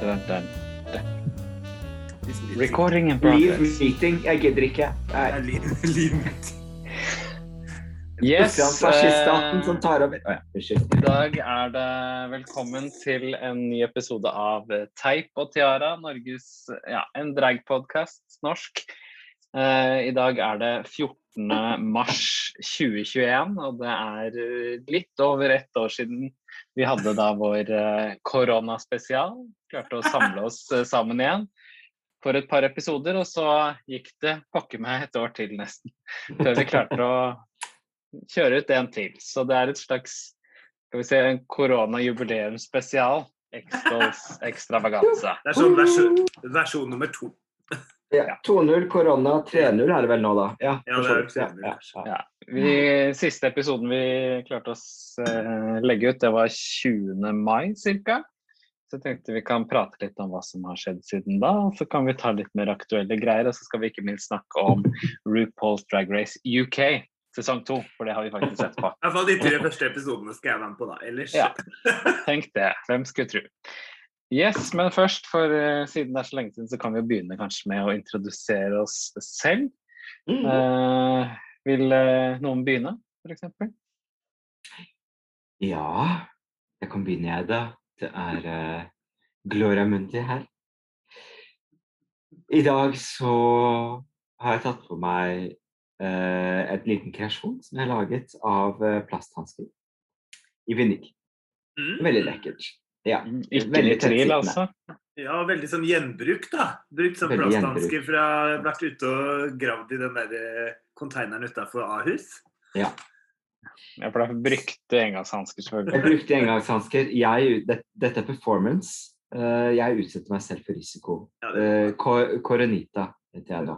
Dun, dun, dun. Recording in Leave progress. meeting. Jeg gidder ikke. Nei. Nei, liv- livet. Yes, Fasciststaten eh, som tar over. Å ja, unnskyld. I dag er det velkommen til en ny episode av Teip og Tiara, Norges ja, en dragpodkast norsk. Eh, I dag er det 14. mars 2021, og det er eh, litt over ett år siden vi hadde da vår eh, koronaspesial. Klarte å samle oss sammen igjen for et par episoder, og så gikk det pokker meg et år til nesten før vi klarte å kjøre ut en til. Så det er et slags skal vi se, en koronajubileumsspesial. Extravaganza. Det er sånn versjon, versjon nummer to. Ja, 2-0, korona 3-0 er det vel nå, da? Ja, Ja, det er ja, 3-0, ja, vi, siste episoden vi klarte å eh, legge ut, det var 20. mai ca. Så jeg tenkte vi kan prate litt om hva som har skjedd siden da. Og så kan vi ta litt mer aktuelle greier. Og så skal vi ikke minst snakke om RuPaul's Drag Race UK sesong to, for det har vi faktisk sett på. I hvert fall de tre første episodene skal jeg være med på, da. Ellers Ja. Tenk det. Hvem skulle tro. Yes, men først, for uh, siden det er så lenge siden, så kan vi jo begynne kanskje med å introdusere oss selv. Mm. Uh, vil uh, noen begynne, f.eks.? Ja, jeg kan begynne jeg, da. Det er Gloria Mundi her. I dag så har jeg tatt på meg uh, et liten kreasjon som jeg har laget av plasthansker i vinyl. Mm. Veldig lekkert. Ja. Ikke Veldig litt tvil, altså? Ja, veldig sånn gjenbruk, da. Brukt som Veldig plasthansker fra Vært ute og gravd i den der konteineren containeren utafor Ahus. ja. Ja, for det er brukte engangshansker, Jeg selvfølgelig. brukte engangshansker. Jeg, det, dette er performance. Eh, jeg utsetter meg selv for risiko. Ja, Uh, Coronita heter jeg da.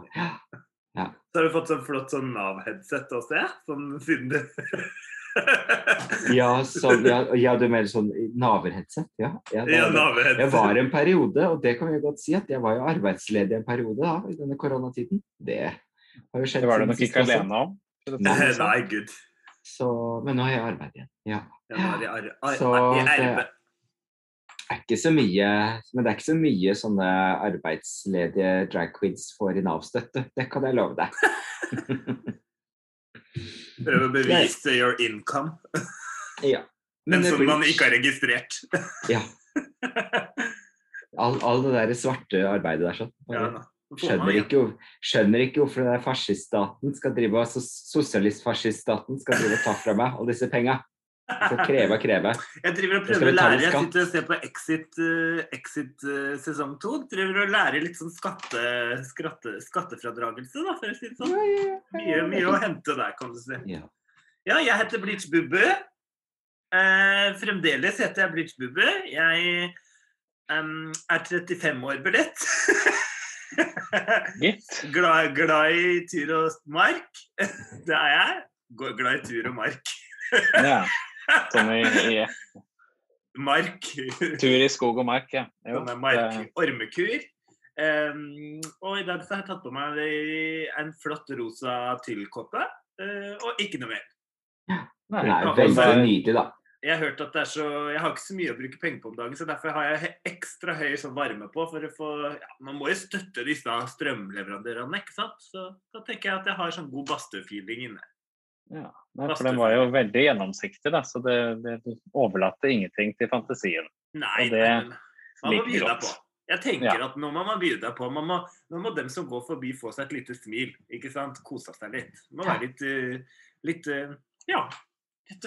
Ja. Så har du fått sånn flott sånn Nav-headset også, ja? Sånn siden du Ja, sånn, ja, ja, du mener sånn naverheadset? Ja. ja, Ja, er jeg var en periode, og det kan vi godt si, at jeg var jo arbeidsledig en periode da, i denne koronatiden. Det har jo skjedd Det var du nok ikke også. alene om. Nei. sånn. Nei, gud. Så, men nå har jeg arbeid igjen. Ja. Så. Det er ikke så mye, men det er ikke så mye sånne arbeidsledige drag queens får i Nav-støtte. Det kan jeg love deg. Prøve å bevise your income, ja. men som man ikke har registrert. Ja. All, all det der svarte arbeidet der sånn. Ja, Skjønner ikke, skjønner ikke hvorfor den der fasciststaten skal drive sosialistfasciststaten skal drive og ta fra meg alle disse penga. Skal kreve og kreve. Jeg driver og prøver å lære. Jeg sitter og ser på Exit, eh, Exit eh, sesong to. Driver og lærer litt sånn skatte, skatte, skattefradragelse, da, for å si det sånn. Mye, mye å hente der, kan du si. Ja. Ja, jeg heter Bleach Bubbe. Eh, fremdeles heter jeg Bleach Bubbe. Jeg um, er 35 år billett. Glad, glad i tur og mark. Det er jeg. Glad i tur og mark. Ja. Sånn i, i Mark. tur i skog og mark, ja. Jo, Sånn er mark ormekur. Em, og i dag så har jeg tatt på meg en flott rosa tyllkåpe. uh, og ikke noe mer. Nei, Det er veldig altså, nydelig, da. Jeg har hørt at det er så Jeg har ikke så mye å bruke penger på om dagen, så derfor har jeg ekstra høy sånn varme på for å få ja, Man må jo støtte disse strømleverandørene, ikke sant? Så da tenker jeg at jeg har sånn god badstue-feeling inne. Ja. Nei, for den var jo veldig gjennomsiktig, da, så det, det overlater ingenting til fantasien. Nei, Og det man må liker by deg godt. på. Jeg tenker Ja. at nå må man by deg på. Man må, nå må dem som går forbi få seg et lite smil. ikke sant? Kose seg litt. Det må være litt, uh, litt uh, Ja.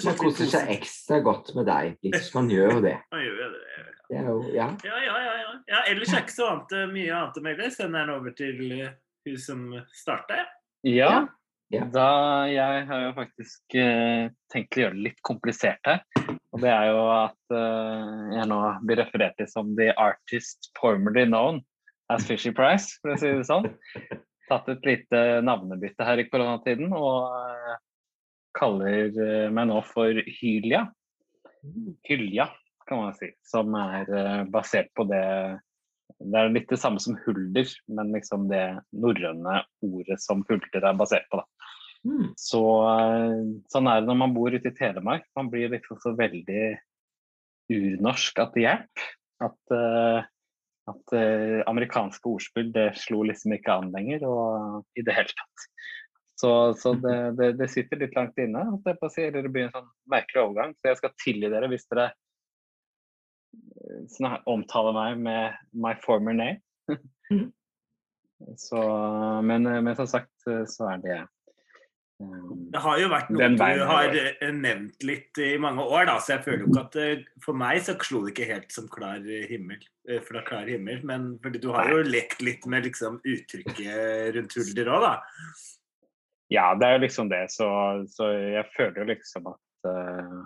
Man koser seg ekstra godt med deg, hvis Man gjør jo det. Man gjør det. ja. det. Det jo, ja. Ja, ja, ja. ja. ja ellers er ikke så annet, eh, mye annet å melde. Sender den over til hun som starta. Ja, Ja. da jeg har jo faktisk eh, tenkt å gjøre det litt komplisert her. Og det er jo at eh, jeg nå blir referert til som the artist formerly known as Fishy Price, for å si det sånn. Tatt et lite navnebytte her i koronatiden og eh, kaller eh, meg nå for Hylia. Hylja, kan man si. Som er eh, basert på det Det er litt det samme som hulder, men liksom det norrøne ordet som hulder er basert på. Da. Mm. Så eh, sånn er det når man bor ute i Telemark. Man blir liksom så veldig urnorsk at det hjelper. At, eh, at eh, amerikanske ordspill det slo liksom ikke an lenger, og i det hele tatt. Så, så det, det, det sitter litt langt inne. eller Det blir en sånn merkelig overgang. Så jeg skal tilgi dere hvis dere omtaler meg med my former name. Mhm. så, men, men som sagt så er det Det har jo vært noe du har eh, nevnt litt i mange år, da, så jeg føler jo ikke at det, For meg så slo det ikke helt som klar himmel. eh, Fra klar himmel, men fordi du har jo lekt litt med liksom uttrykket rundt Hulder òg, da. Ja, det er jo liksom det. Så, så jeg føler jo liksom at uh,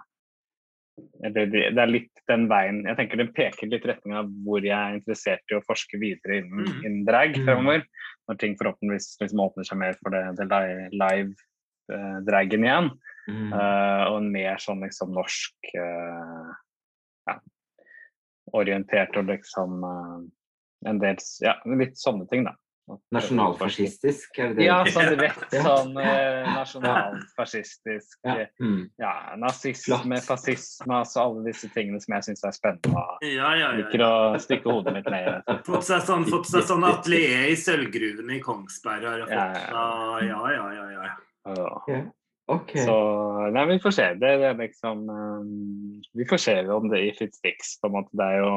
det, det er litt den veien Jeg tenker det peker litt i retning av hvor jeg er interessert i å forske videre innen, Mm. innen drag Mm. fremover. Når ting forhåpentligvis liksom åpner seg mer for det, det live eh, dragen igjen. Mm. Uh, og en mer sånn liksom norsk uh, ja, orientert og liksom en del Ja, litt sånne ting, da. Nasjonalfascistisk, er det det? Ja, sånn rett Sånn eh, nasjonalfascistisk Ja. Mm. ja, nazisme, fascisme, altså alle disse tingene som jeg syns er spennende. Ja, ja, ja. Liker å stikke hodet mitt ned i. Fått seg sånn, fått seg sånn atelier i sølvgruvene i Kongsberg. Har jeg Ja, fått. ja, Ja, ja, ja. ja, ja. Og- Ja. OK. Så nei, vi får se. Det, det er liksom um, Vi får se om det if it sticks, på en måte. Det er jo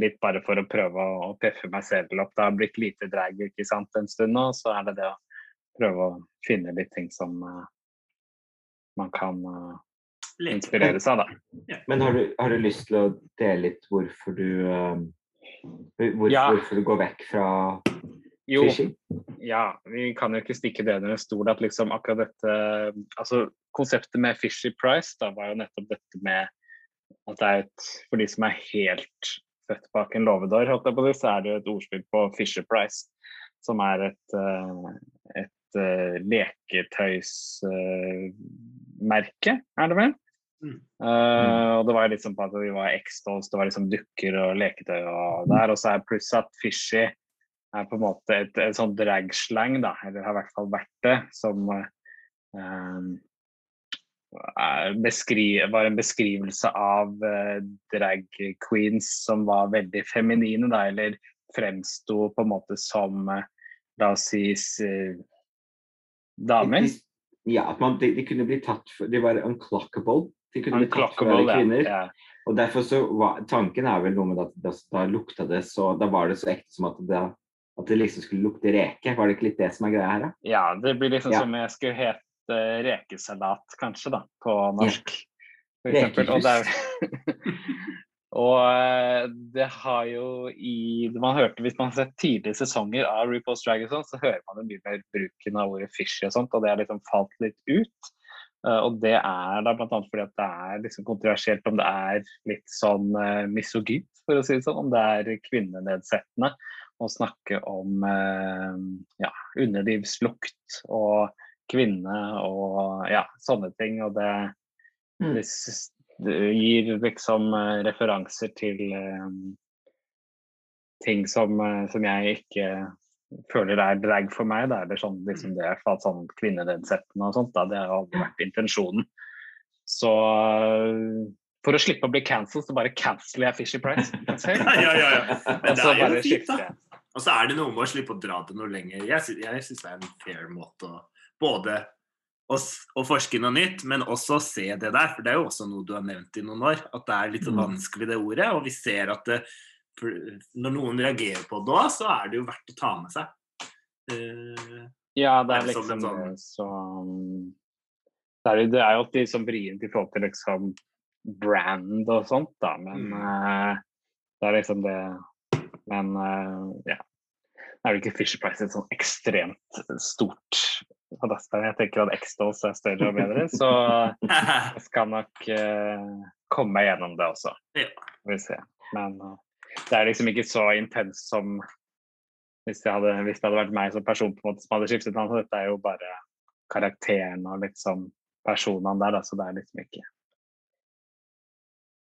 litt bare for å prøve å, å peffe meg selv opp. Det har blitt lite drag ikke sant, en stund nå, så er det det å prøve å finne litt ting som uh, man kan uh, inspirere seg av, da. Men har du, har du lyst til å dele litt hvorfor du um, hvor, Ja. Hvorfor du går vekk fra Jo, ja, vi kan jo ikke stikke det under en stol at liksom akkurat dette Altså konseptet med Fishy Price da var jo nettopp dette med at det er et For de som er helt født bak en låvedør, holdt jeg på å så er det jo et ordspill på Fisher Price, som er et, eh, et eh, leketøysmerke, er det vel? Mm. Eh, og det var liksom på at vi var X-dolls, det var liksom dukker og leketøy og der. Og så er pluss at Fishy er på en måte et, et sånn dragslang, da, eller har i hvert fall vært det, som eh, beskri var en beskrivelse av eh, drag queens som var veldig feminine, da, eller fremsto på en måte som eh, La oss si eh, damer. Ja, at man, de, de kunne bli tatt for De var unclockable. De kunne bli tatt for å være kvinner. ja. ja. Og derfor så var Tanken er vel noe med at da, da lukta det så Da var det så ekte som at det, at det liksom skulle lukte reke. Var det ikke litt det som er greia her, da? Ja, det blir liksom Ja. som jeg skulle hete rekesalat, kanskje, da, på norsk. For Rekejus. Og, det eh, det har jo i Man hørte Hvis man har sett tidlige sesonger av RuPaul's Drag og så hører man jo mye mer bruken av ordet fishy og sånt, og det har liksom falt litt ut. Eh, og det er da bl.a. fordi at det er liksom kontroversielt om det er litt sånn uh, misogynt, for å si det sånn. Om det er kvinnenedsettende å snakke om eh, ja, underlivslukt og kvinne og ja, sånne ting. Og det, Mm. det, det gir liksom eh, referanser til eh, ting som, som jeg ikke føler er drag for meg. Da. Eller sånn, liksom det, i sånn kvinnenedsettende og sånt. Da. Det har aldri vært intensjonen. Så for å slippe å bli cancelled, så bare canceler jeg Fishy Price. Ja, ja, ja, ja. Men det så er jo fint, da. Og så er det noe med å slippe å dra det noe lenger. Jeg syns, jeg synes det er en fair måte å både å, forske noe nytt, men også se det der. For det er jo også noe du har nevnt i noen år, at det er litt Mm. vanskelig det ordet. Og vi ser at det, når noen reagerer på det òg, så er det jo verdt å ta med seg. Uh, Ja, det Er er liksom sånn- så det er, det er jo alltid sånn vrient i forhold til liksom brand og sånt, da, men Mm. uh, det er liksom det Men eh, ja. Det er vel ikke Fisher Price et sånn ekstremt stort. Jeg tenker at X-Dolls er større og bedre, så jeg skal nok uh, komme meg gjennom det også. Ja. Får se. Men uh, det er liksom ikke så intenst som hvis det, hadde, hvis det hadde vært meg som person på en måte som hadde skiftet navn. Dette er jo bare karakteren og liksom personene der, da, så det er liksom ikke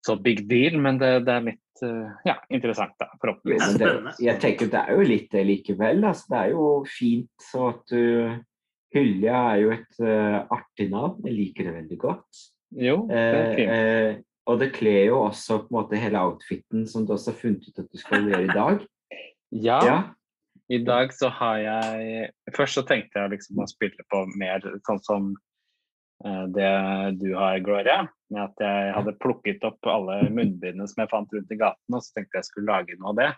så big deal. Men det, det er litt eh, ja, interessant, da, forhåpentligvis. det, jeg tenker det er jo litt det likevel. Altså, det er jo fint så at du Hylja er jo et uh, artig navn. Jeg liker det veldig godt. Jo, det er Eh, fint. eh, og det kler jo også på en måte hele outfiten som du også har funnet ut at du skal gjøre i dag. Ja, Ja. i dag så har jeg Først så tenkte jeg liksom å spille på mer sånn som det du har, Gloria. Med at jeg hadde plukket opp alle munnbindene som jeg fant rundt i gaten, og så tenkte jeg skulle lage noe av det.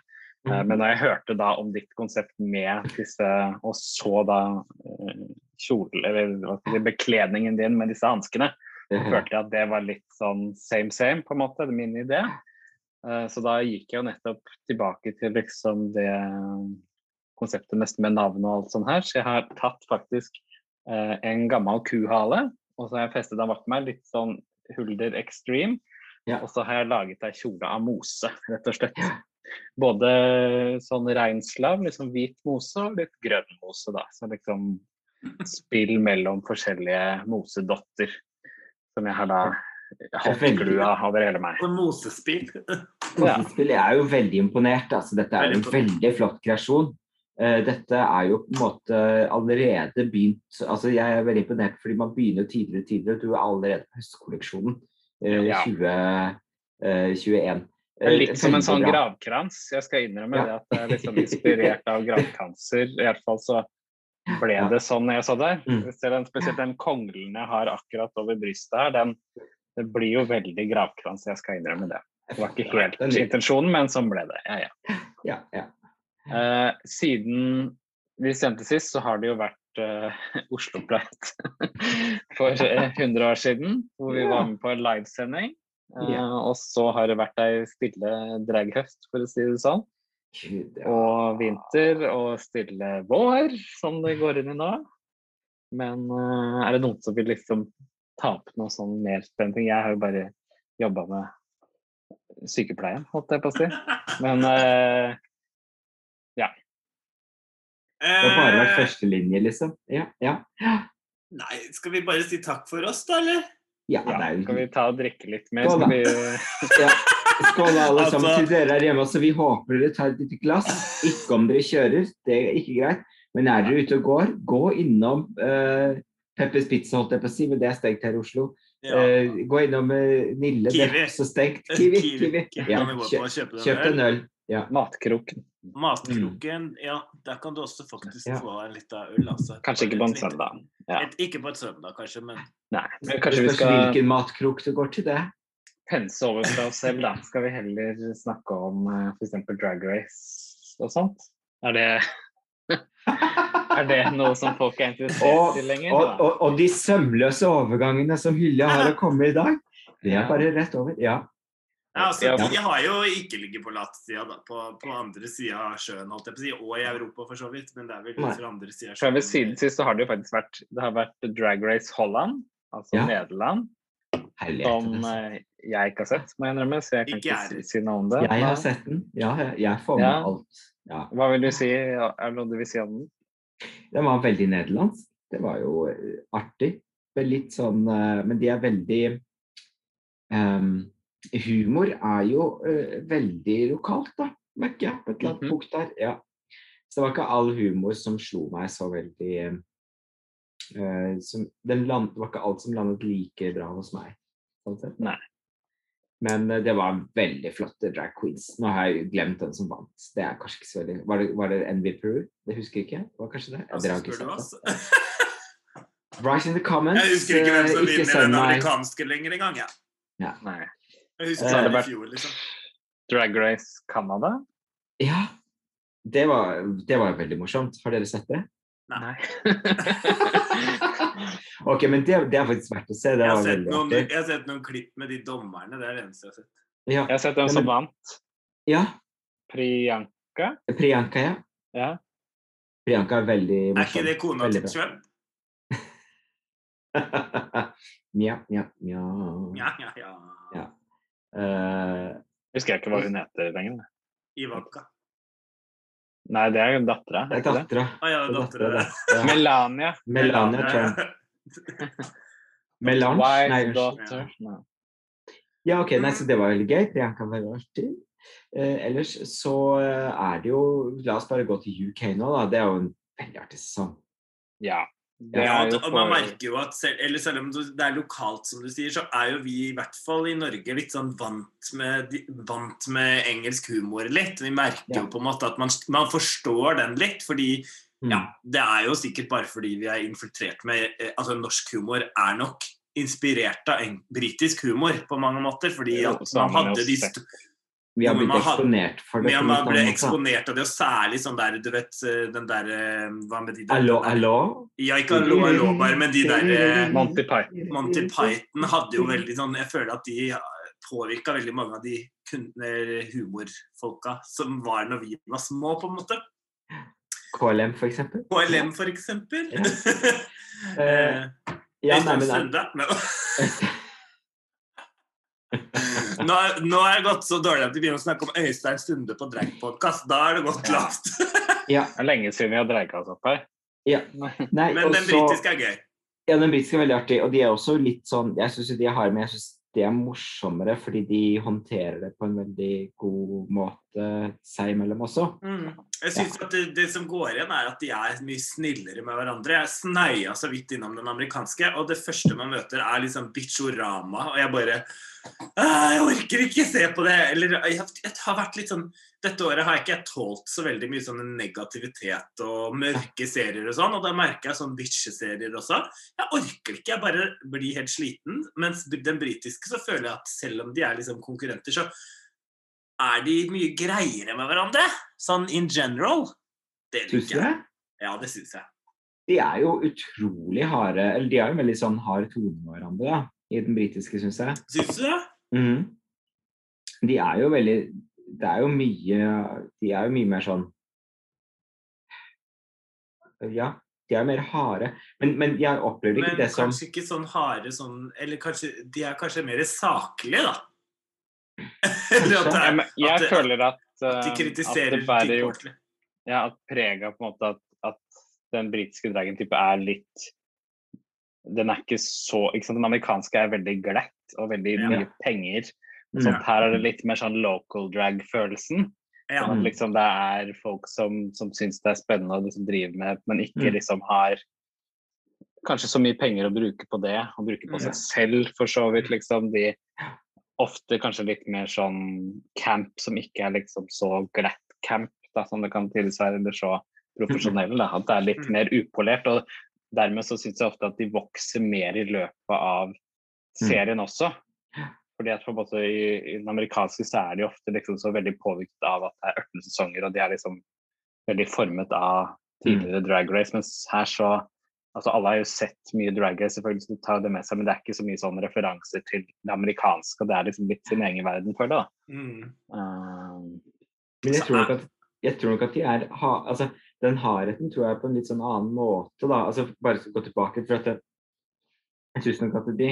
Eh, Men når jeg hørte da om ditt konsept med disse, og så da eh, kjole, eller bekledningen din med disse hanskene, så følte jeg at det var litt sånn same same, på en måte, min idé. Eh, Så da gikk jeg jo nettopp tilbake til liksom det konseptet nesten med navn og alt sånt her. Så jeg har tatt faktisk eh, en gammel kuhale, og så har jeg festet den bak meg, litt sånn Hulder Extreme. Ja. Og så har jeg laget ei kjole av mose, rett og slett. Både sånn reinslav, liksom hvit mose, og litt grønn mose, da. Så liksom spill mellom forskjellige mosedotter, som jeg har da holdt Veldig. glua over hele meg. Mosespill. Mosespill, Jeg er jo veldig imponert. Altså, dette er en veldig flott kreasjon. Eh, dette er jo på en måte allerede begynt altså Jeg er veldig imponert fordi man begynner tidligere og tidligere. Du er allerede på høstkolleksjonen eh, Ja. 2021. Det er litt som en sånn gravkrans. Jeg skal innrømme Ja. det at jeg er litt sånn inspirert av gravkranser. I hvert fall så ble det sånn jeg så der. Mm. Det den, spesielt den konglen jeg har akkurat over brystet her, den det blir jo veldig gravkrans. Jeg skal innrømme det. Det var ikke helt intensjonen, men sånn ble det. Ja, ja. Ja, ja. Eh, siden vi sendte sist, så har det jo vært eh, Oslo Pride for eh, 100 år siden, hvor vi var med på en livesending. Eh. Og så har det vært ei stille draghøst, for å si det sånn. Og vinter og stille vår, som det går inn i nå. Men eh, er det noen som vil liksom ta opp noe sånn mer spennende? Jeg har jo bare jobba med sykepleien, holdt jeg på å si. Men eh, Det har bare vært Eh, førstelinje, liksom. Ja, ja. Nei, skal vi bare si takk for oss, da, eller? ja, ja, er skal vi ta og drikke litt mer? Skål, Skal vi Ja. Skål alle Altså- sammen til dere her hjemme. Så vi håper dere tar et lite glass. Ikke om dere kjører, det er ikke greit. Men er dere ute og går, gå innom uh, Peppers Pizza, holdt jeg på å si, men det er stengt her i Oslo. Ja. Uh, gå innom uh, Nille, det er også stengt. Kiwi, Kiwi. Kiwi Ja, kjøp, kjøp en øl. Ja. Matkroken. Matkroken, ja, der kan du også faktisk Ja. få en liten øl, altså. Kanskje ikke på en søndag. Ja. Et, ikke på en søndag, kanskje, men Nei, men kanskje vi skal hvilken matkrok du går til det. pense over fra oss selv, da. Skal vi heller snakke om uh, f.eks. drag race og sånt? Er det Er det noe som folk er interessert Og, i lenger? og, og, og de sømløse overgangene som Hylja har å komme i dag, det er bare rett over. Ja. Ja, altså, Ja. De har jo ikke ligget på latsida, da. På, på andre sida av sjøen, holdt jeg på å si. Og i Europa, for så vidt. Men det er vel kanskje fra andre sida av sjøen. ved siden sist så har det jo faktisk vært Det har vært Drag Race Holland, altså Ja. Nederland, Herlighet. som altså. eh, jeg ikke har sett, må jeg innrømme, så jeg kan Ikke ikke si, si noe om det. Jeg har sett den. Ja, jeg, jeg får med Ja. alt. Ja. Hva vil du si? Er det noe du vil si om den? Den var veldig nederlandsk. Det var jo eh, artig. Litt sånn eh, Men de er veldig ehm, Humor er jo uh, veldig lokalt, da, merker jeg. På et eller annet Mhm. punkt der. Ja. Så det var ikke all humor som slo meg så veldig uh, som, den land, Det var ikke alt som landet like bra hos meg. sånn sett. Nei. Men uh, det var veldig flotte drag queens. Nå har jeg glemt den som vant. Det er kanskje ikke så veldig Var det, var det Envy Peru? Det husker jeg ikke. Var kanskje det? Jeg Dere har ikke det? Write in the comments. Jeg husker ikke hvem som vinner den amerikanske lenger engang. Ja. Nei. Jeg husker Eh, det i fjor, liksom. Drag Race Canada? Ja. Det var, det var veldig morsomt. Har dere sett det? Nei. Ok, men det, det er faktisk verdt å se. Det Jeg har, sett noen, jeg har sett noen klipp med de dommerne. Det er det eneste jeg har sett. Ja, Jeg har sett den som vant. ja. Priyanka. Priyanka, ja. Ja. Priyanka er veldig Er ikke det kona til. Trump? Mja, mja, mja. Eh, Husker jeg ikke hva hun heter lenger. Ivanka. Nei, det er dattera. det er er dattera. Ah, ja, Det er dattera. Melania. Melania Trump. Melange? Nei, unnskyld. daughter. Ja, ok, nei, så det var veldig gøy. Det kan være artig. Eh, ellers så eh, er det jo La oss bare gå til UK nå, da. Det er jo en veldig artig sesong. Ja. Ja, og man merker jo at selv, eller selv om det er lokalt, som du sier, så er jo vi i hvert fall i Norge litt sånn vant med, vant med engelsk humor litt. Vi merker Ja. jo på en måte at man, man forstår den litt, fordi Mm. ja, det er jo sikkert bare fordi vi er infiltrert med eh, Altså norsk humor er nok inspirert av britisk humor på mange måter, fordi at man hadde de Vi har blitt eksponert for det. Vi har man ble eksponert av det, og særlig sånn der, du vet, eh, den der Hva med de der Allo, allo? Ja, ikke allo, allo, bare, men de der eh, Monty Python. Monty Python hadde jo veldig sånn Jeg føler at de påvirka veldig mange av de eh, humorfolka som var når vi var små, på en måte. KLM, for eksempel. KLM, for eksempel. Ja. uh, Ja, nei. Men- Nå, er- nå har det gått så dårlig at vi begynner å snakke om Øystein Sunde på Drag-podkast. Da er det gått Ja. lavt. ja, Det er lenge siden vi har dreika oss opp her. Ja. nei, Men den så- britiske er gøy. Ja, den britiske er veldig artig, og de er også litt sånn Jeg syns de har men jeg synes det er morsommere fordi de håndterer det på en veldig god måte seg imellom også. Mm. Jeg synes at det, det som går igjen, er at de er mye snillere med hverandre. Jeg sneia så vidt innom den amerikanske, og det første man møter, er liksom bitchorama. Og jeg bare «Ah, Jeg orker ikke se på det! Eller jeg, jeg har vært litt sånn Dette året har jeg ikke tålt så veldig mye sånn negativitet og mørke serier og sånn, og da merker jeg sånn bitcheserier også. Jeg orker ikke, jeg bare blir helt sliten. Mens den britiske så føler jeg at selv om de er liksom konkurrenter, så er de mye greiere med hverandre. Sånn in general. Det Syns jeg. Ja, det syns jeg. De er jo utrolig harde Eller de har jo en veldig sånn hard tone med hverandre da, i den britiske, syns jeg. Syns du det? Mhm. De er jo veldig Det er jo mye De er jo mye mer sånn Ja, de er mer harde. Men, men jeg opplever ikke Men det som Men kanskje ikke sånn harde sånn Eller kanskje de er kanskje mer saklige, da. Jeg, jeg føler at, at eh, de at det bærer jo ja, at prega på en måte at, at den britiske dragen type er litt Den er ikke så ikke sant? Den amerikanske er veldig glatt og veldig Ja. mye penger. Mm. Sånn, her er det litt mer sånn local drag-følelsen. Ja. Sånn at liksom det er folk som, som syns det er spennende å liksom drive med, men ikke Mm. liksom har kanskje så mye penger å bruke på det, og bruke på seg selv for så vidt, liksom. De ofte kanskje litt mer sånn camp som ikke er liksom så glatt camp, da, som det kan tidvis være, eller så profesjonell. Da. At det er litt Mm. mer upolert. og Dermed så syns jeg ofte at de vokser mer i løpet av serien også. Fordi at for i, i den amerikanske så er de ofte liksom så veldig påvirket av at det er 18 sesonger, og de er liksom veldig formet av tidligere drag race. Mens her så Altså alle har jo sett mye drag race, selvfølgelig, så de tar det med seg, men det er ikke så mye sånne referanser til det amerikanske. og Det er liksom litt sin egen verden for det. da. Mm. Uh, Men jeg tror at, jeg tror nok at de er ha, altså, Den hardheten tror jeg på en litt sånn annen måte. da, altså Bare skal gå tilbake. for at det, Jeg syns nok at de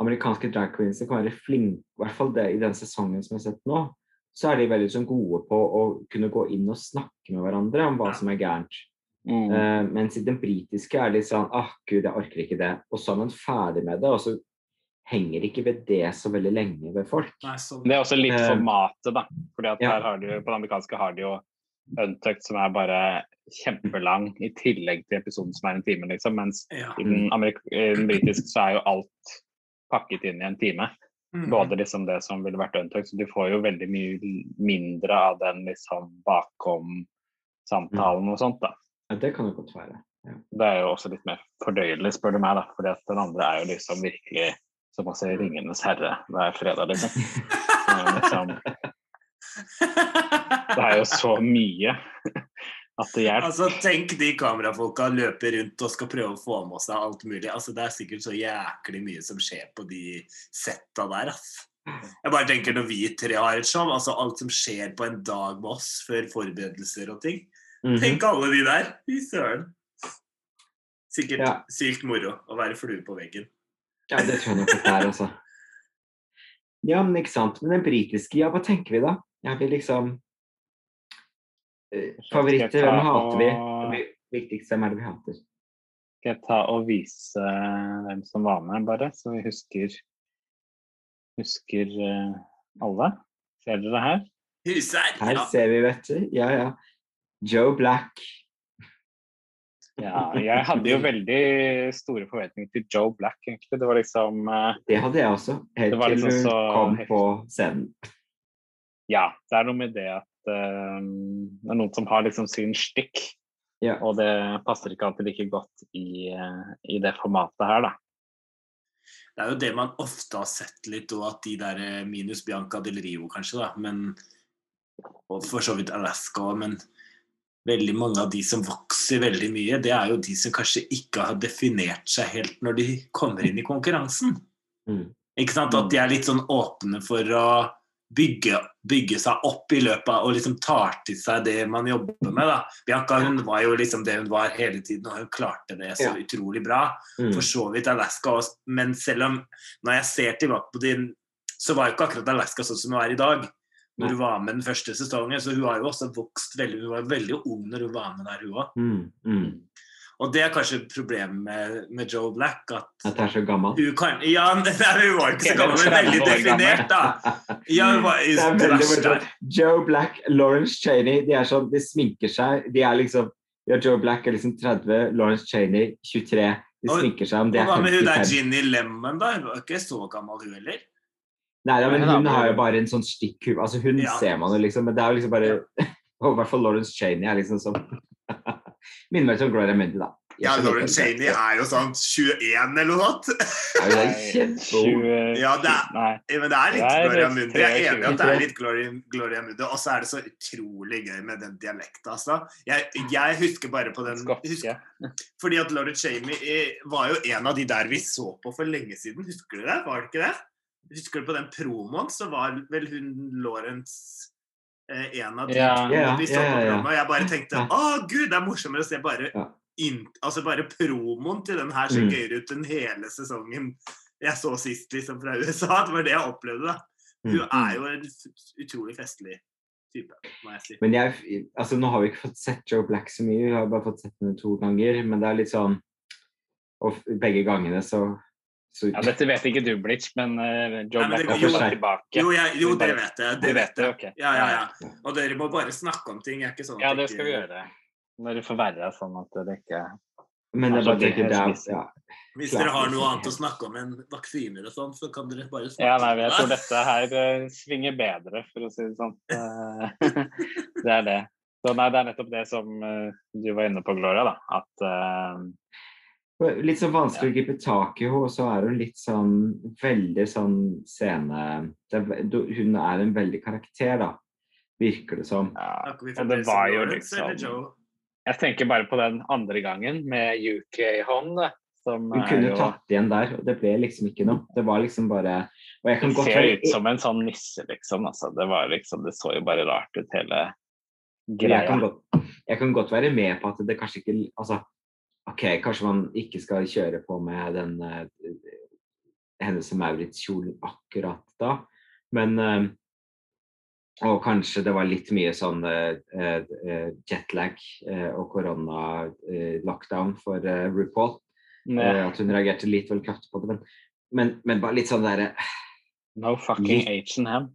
amerikanske drag queensene kan være flinke, i hvert fall det i den sesongen som jeg har sett nå. Så er de veldig sånn gode på å kunne gå inn og snakke med hverandre om hva som er gærent. Mm. Eh, mens i den britiske er det litt sånn ah, gud, jeg orker ikke det. Og så er man ferdig med det, og så henger ikke ved det så veldig lenge ved folk. Nei, så... Det er også litt Eh, formatet, da. Fordi at ja. her har du, På det amerikanske har de jo Untucked som er bare kjempelang, i tillegg til episoden som er en time, liksom. Mens Ja. i den, i den britiske så er jo alt pakket inn i en time. Mm. Både liksom det som ville vært Untucked, så du får jo veldig mye mindre av den liksom bakom-samtalen og sånt, da. Ja, det kan jo godt være. Det er jo også litt mer fordøyelig, spør du meg, da. Fordi at den andre er jo liksom virkelig som å se 'Ringenes herre' hver fredag, liksom. Det liksom. Det er jo så mye at det hjelper. Altså, Tenk de kamerafolka løper rundt og skal prøve å få med seg alt mulig. Altså, Det er sikkert så jæklig mye som skjer på de setta der. ass. Jeg bare tenker Når vi tre har et show, altså alt som skjer på en dag med oss før forberedelser og ting. Mhm. Tenk alle de der! Fy søren. Sikkert Ja. sykt moro å være flue på veggen. Ja, det tror jeg nok det er, altså. Ja, men ikke sant. Men den britiske, ja, hva tenker vi da? Ja, vi liksom eh, Favoritter, hvem hater vi? Det Viktigst, hvem er det vi hater? Skal jeg ta og vise hvem som var med, bare, så vi husker husker eh, alle? Ser dere her? Huser! Her ser vi, vet du. Ja, ja. Joe Black. Ja, jeg hadde jo veldig store forventninger til Joe Black, egentlig. Det var liksom eh, Det hadde jeg også, helt til liksom hun kom helt... på scenen. Ja, det er noe med det at uh, det er noen som har liksom sin stikk, Ja. og det passer ikke alltid like godt i, uh, i det formatet her, da. Det er jo det man ofte har sett litt, og at de der minus Bianca del Rio, kanskje, da, men Og for så vidt Alaska òg, men veldig mange av de som vokser veldig mye, det er jo de som kanskje ikke har definert seg helt når de kommer inn i konkurransen. Mm. Ikke sant? At de er litt sånn åpne for å bygge, bygge seg opp i løpet av og liksom tar til seg det man jobber med. da. Bianca hun var jo liksom det hun var hele tiden, og hun klarte det så Ja. utrolig bra. Mm. For så vidt Alaska også, men selv om når jeg ser tilbake på din, så var jo ikke akkurat Alaska sånn som hun er i dag. Når hun var med den første sesongen, så hun har jo også vokst veldig. Hun var veldig ung når hun var med der, hun òg. Mm. Mm. Og det er kanskje problemet med, med Joe Black, at At hun er så gammel. hun kan Ja, det er, hun var ikke så gammel, men 30 veldig definert, da. Ja, hun var Det er veldig. Joe Black, Lawrence Cheney, de er sånn, de sminker seg. De er liksom ja, Joe Black er liksom 30, Lawrence Cheney 23. De sminker seg om de er 55. hva med hun der Ginny Lemon, da? Hun var ikke så gammel, hun heller. Nei, ja, men Hun har jo bare en sånn stikkhue. Altså, hun Ja. ser man jo liksom, men det er jo liksom bare i hvert fall Lawrence Cheney er liksom sånn Minner meg om Gloria Mundi, da. Ja, Lauren Chaney er jo sånn 21 eller noe sånt. Nei, kjempeung. 20 Ja, det er- Men det er litt er Gloria litt Mundi. Jeg er enig i at det er litt Gloria, Gloria Mundi. Og så er det så utrolig gøy med den dialekta, altså. Jeg, jeg husker bare på den husker, Fordi at Lauren Cheney eh, var jo en av de der vi så på for lenge siden. Husker du det? Var det ikke det? Husker du på den promoen, så var vel hun Lawrence eh, en av de Ja. to Ja, vi så på ja, ja. Og jeg bare tenkte å gud, det er morsommere å se bare in, altså bare promoen til den her ser Mm. gøyere ut enn hele sesongen jeg så sist liksom fra USA. Det var det jeg opplevde. da. Hun Mm. er jo en utrolig festlig type, må jeg si. Men jeg, altså nå har vi ikke fått sett Joe Black så mye, vi har bare fått sett henne to ganger. Men det er litt sånn Og begge gangene så Ja, dette vet ikke du, Blitz, men uh, Joe Nei, Black kommer seg tilbake. Jo, jeg, jo, det vet jeg. Det vet det, jeg. ok. Ja, ja, ja. Og dere må bare snakke om ting. Er ikke sånn at Ja, det skal vi gjøre. Når det forverrer sånn at det ikke Men jeg er bare ikke tenker det er ja, Hvis dere har noe annet å snakke om enn vaksiner og sånn, så kan dere bare snakke Ja, nei, jeg tror dette her eh, svinger bedre, for å si det sånn. Eh, det er det. Så nei, det er nettopp det som uh, du var inne på, Gloria, da. At eh, Litt sånn vanskelig å gripe tak i henne, og så er hun litt sånn veldig sånn scene det Hun er en veldig karakter, da. Virker det som. ja, det var jo liksom Jeg tenker bare på den andre gangen med UK hånd, som Hun kunne jo tatt igjen der, og det ble liksom ikke noe. Det var liksom bare Og jeg kan Det ser godt... ut som en sånn nisse, liksom. Altså, det, var liksom, det så jo bare rart ut, hele jeg kan, greia. godt, jeg kan godt være med på at det kanskje ikke Altså, OK, kanskje man ikke skal kjøre på med den uh, Hennes Maurits-kjolen akkurat da, men uh, Og kanskje det var litt mye sånn eh, jetlag og korona-lockdown for RuPaul. At hun reagerte litt vel kraftig på det. Men, men, men bare litt sånn derre no fucking H&M.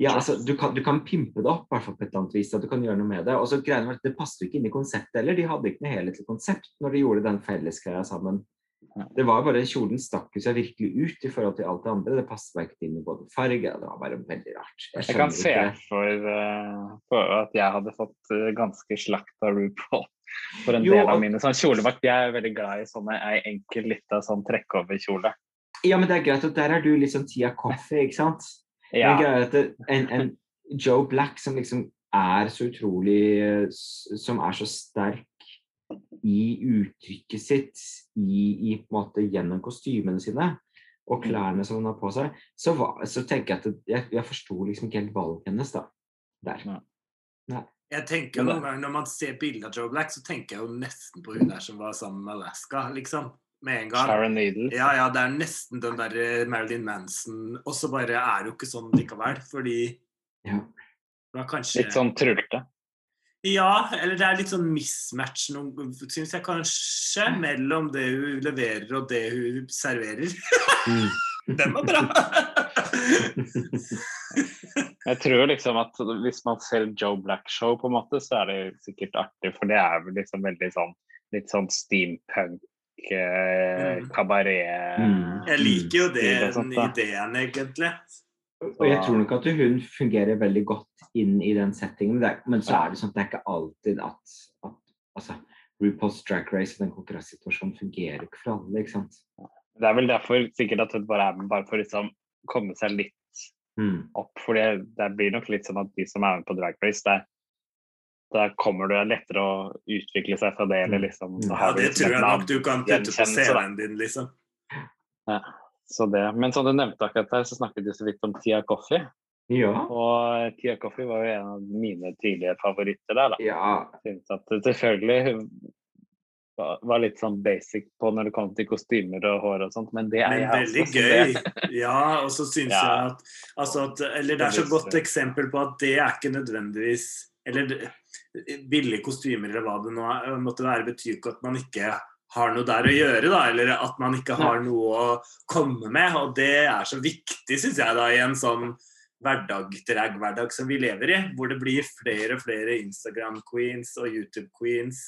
Ja, altså, du kan, du kan pimpe det opp, hvert fall på et eller annet vis. at du kan gjøre noe med Det og så greiene var at det passet ikke inn i konseptet heller. De hadde ikke noe helhetlig konsept når de gjorde den fellesgreia sammen. Det var bare Kjolen stakk seg virkelig ut i forhold til alt det andre. Det passet meg ikke inn i både farge Det var bare veldig rart. Jeg kan se for, eh, for at jeg hadde fått eh, ganske slakt av RuPaul for en Jo, del av mine sånn kjolevakt. Jeg er veldig glad i sånne ei enkel lita sånn trekkoverkjole. Ja, men det er greit at der er du liksom Tia Coffee, ikke sant? Ja, Men greia er at en, en Joe Black som liksom er så utrolig eh, Som er så sterk i uttrykket sitt, i, i på en måte gjennom kostymene sine og klærne som hun har på seg, så, var, så tenker jeg at det, jeg, jeg forsto liksom ikke helt valget hennes da. Der. Jeg tenker noen ganger Når man ser bilder av Joe Black, så tenker jeg jo nesten på hun der som var sammen med Alaska, liksom. Med en gang. Sharon Needle. Ja, ja, det er nesten den der eh, Marilyn Manson. Og så bare er det jo ikke sånn likevel, fordi Ja. det kanskje Litt sånn trulte. Ja, eller det er litt sånn mismatch, syns jeg kanskje, mellom det hun leverer og det hun serverer. Mm. Den var bra! Jeg tror liksom at hvis man ser Joe Black-show, på en måte, så er det sikkert artig, for det er vel liksom veldig sånn litt sånn steampunk. Kabaret Mm. Jeg liker jo det, da. ideen, egentlig. Og jeg tror nok at hun fungerer veldig godt inn i den settingen, men, det er, så er det sånn at det er ikke alltid at, at altså, RuPaul's Drag Race og den konkurransesituasjonen fungerer ikke for alle, ikke sant? Det er vel derfor sikkert at hun bare er med bare for å liksom komme seg litt Mm. opp. For det, det blir nok litt sånn at de som er med på Drag Race, der, der kommer det lettere å utvikle seg fra det, eller liksom Mm. Ja, det liksom tror jeg nok du kan putte på. CV-en din, liksom. Ja, Så det. Men som du nevnte akkurat der, så snakket du så vidt om Tia Coffee. Ja. Og Tia Coffee var jo en av mine tidlige favoritter der, da. ja. Synes at det selvfølgelig var litt sånn basic på når det kom til kostymer og hår og sånt, men det er Men jeg veldig også. gøy. Ja, og så syns Ja. jeg at, altså at Eller det er så godt eksempel på at det er ikke nødvendigvis Eller billige kostymer eller hva det nå er, måtte være, betyr ikke at man ikke har noe der å gjøre, da. Eller at man ikke har noe å komme med. Og det er så viktig, syns jeg, da, i en sånn hverdag, drag-hverdag som vi lever i. Hvor det blir flere og flere Instagram-queens og YouTube-queens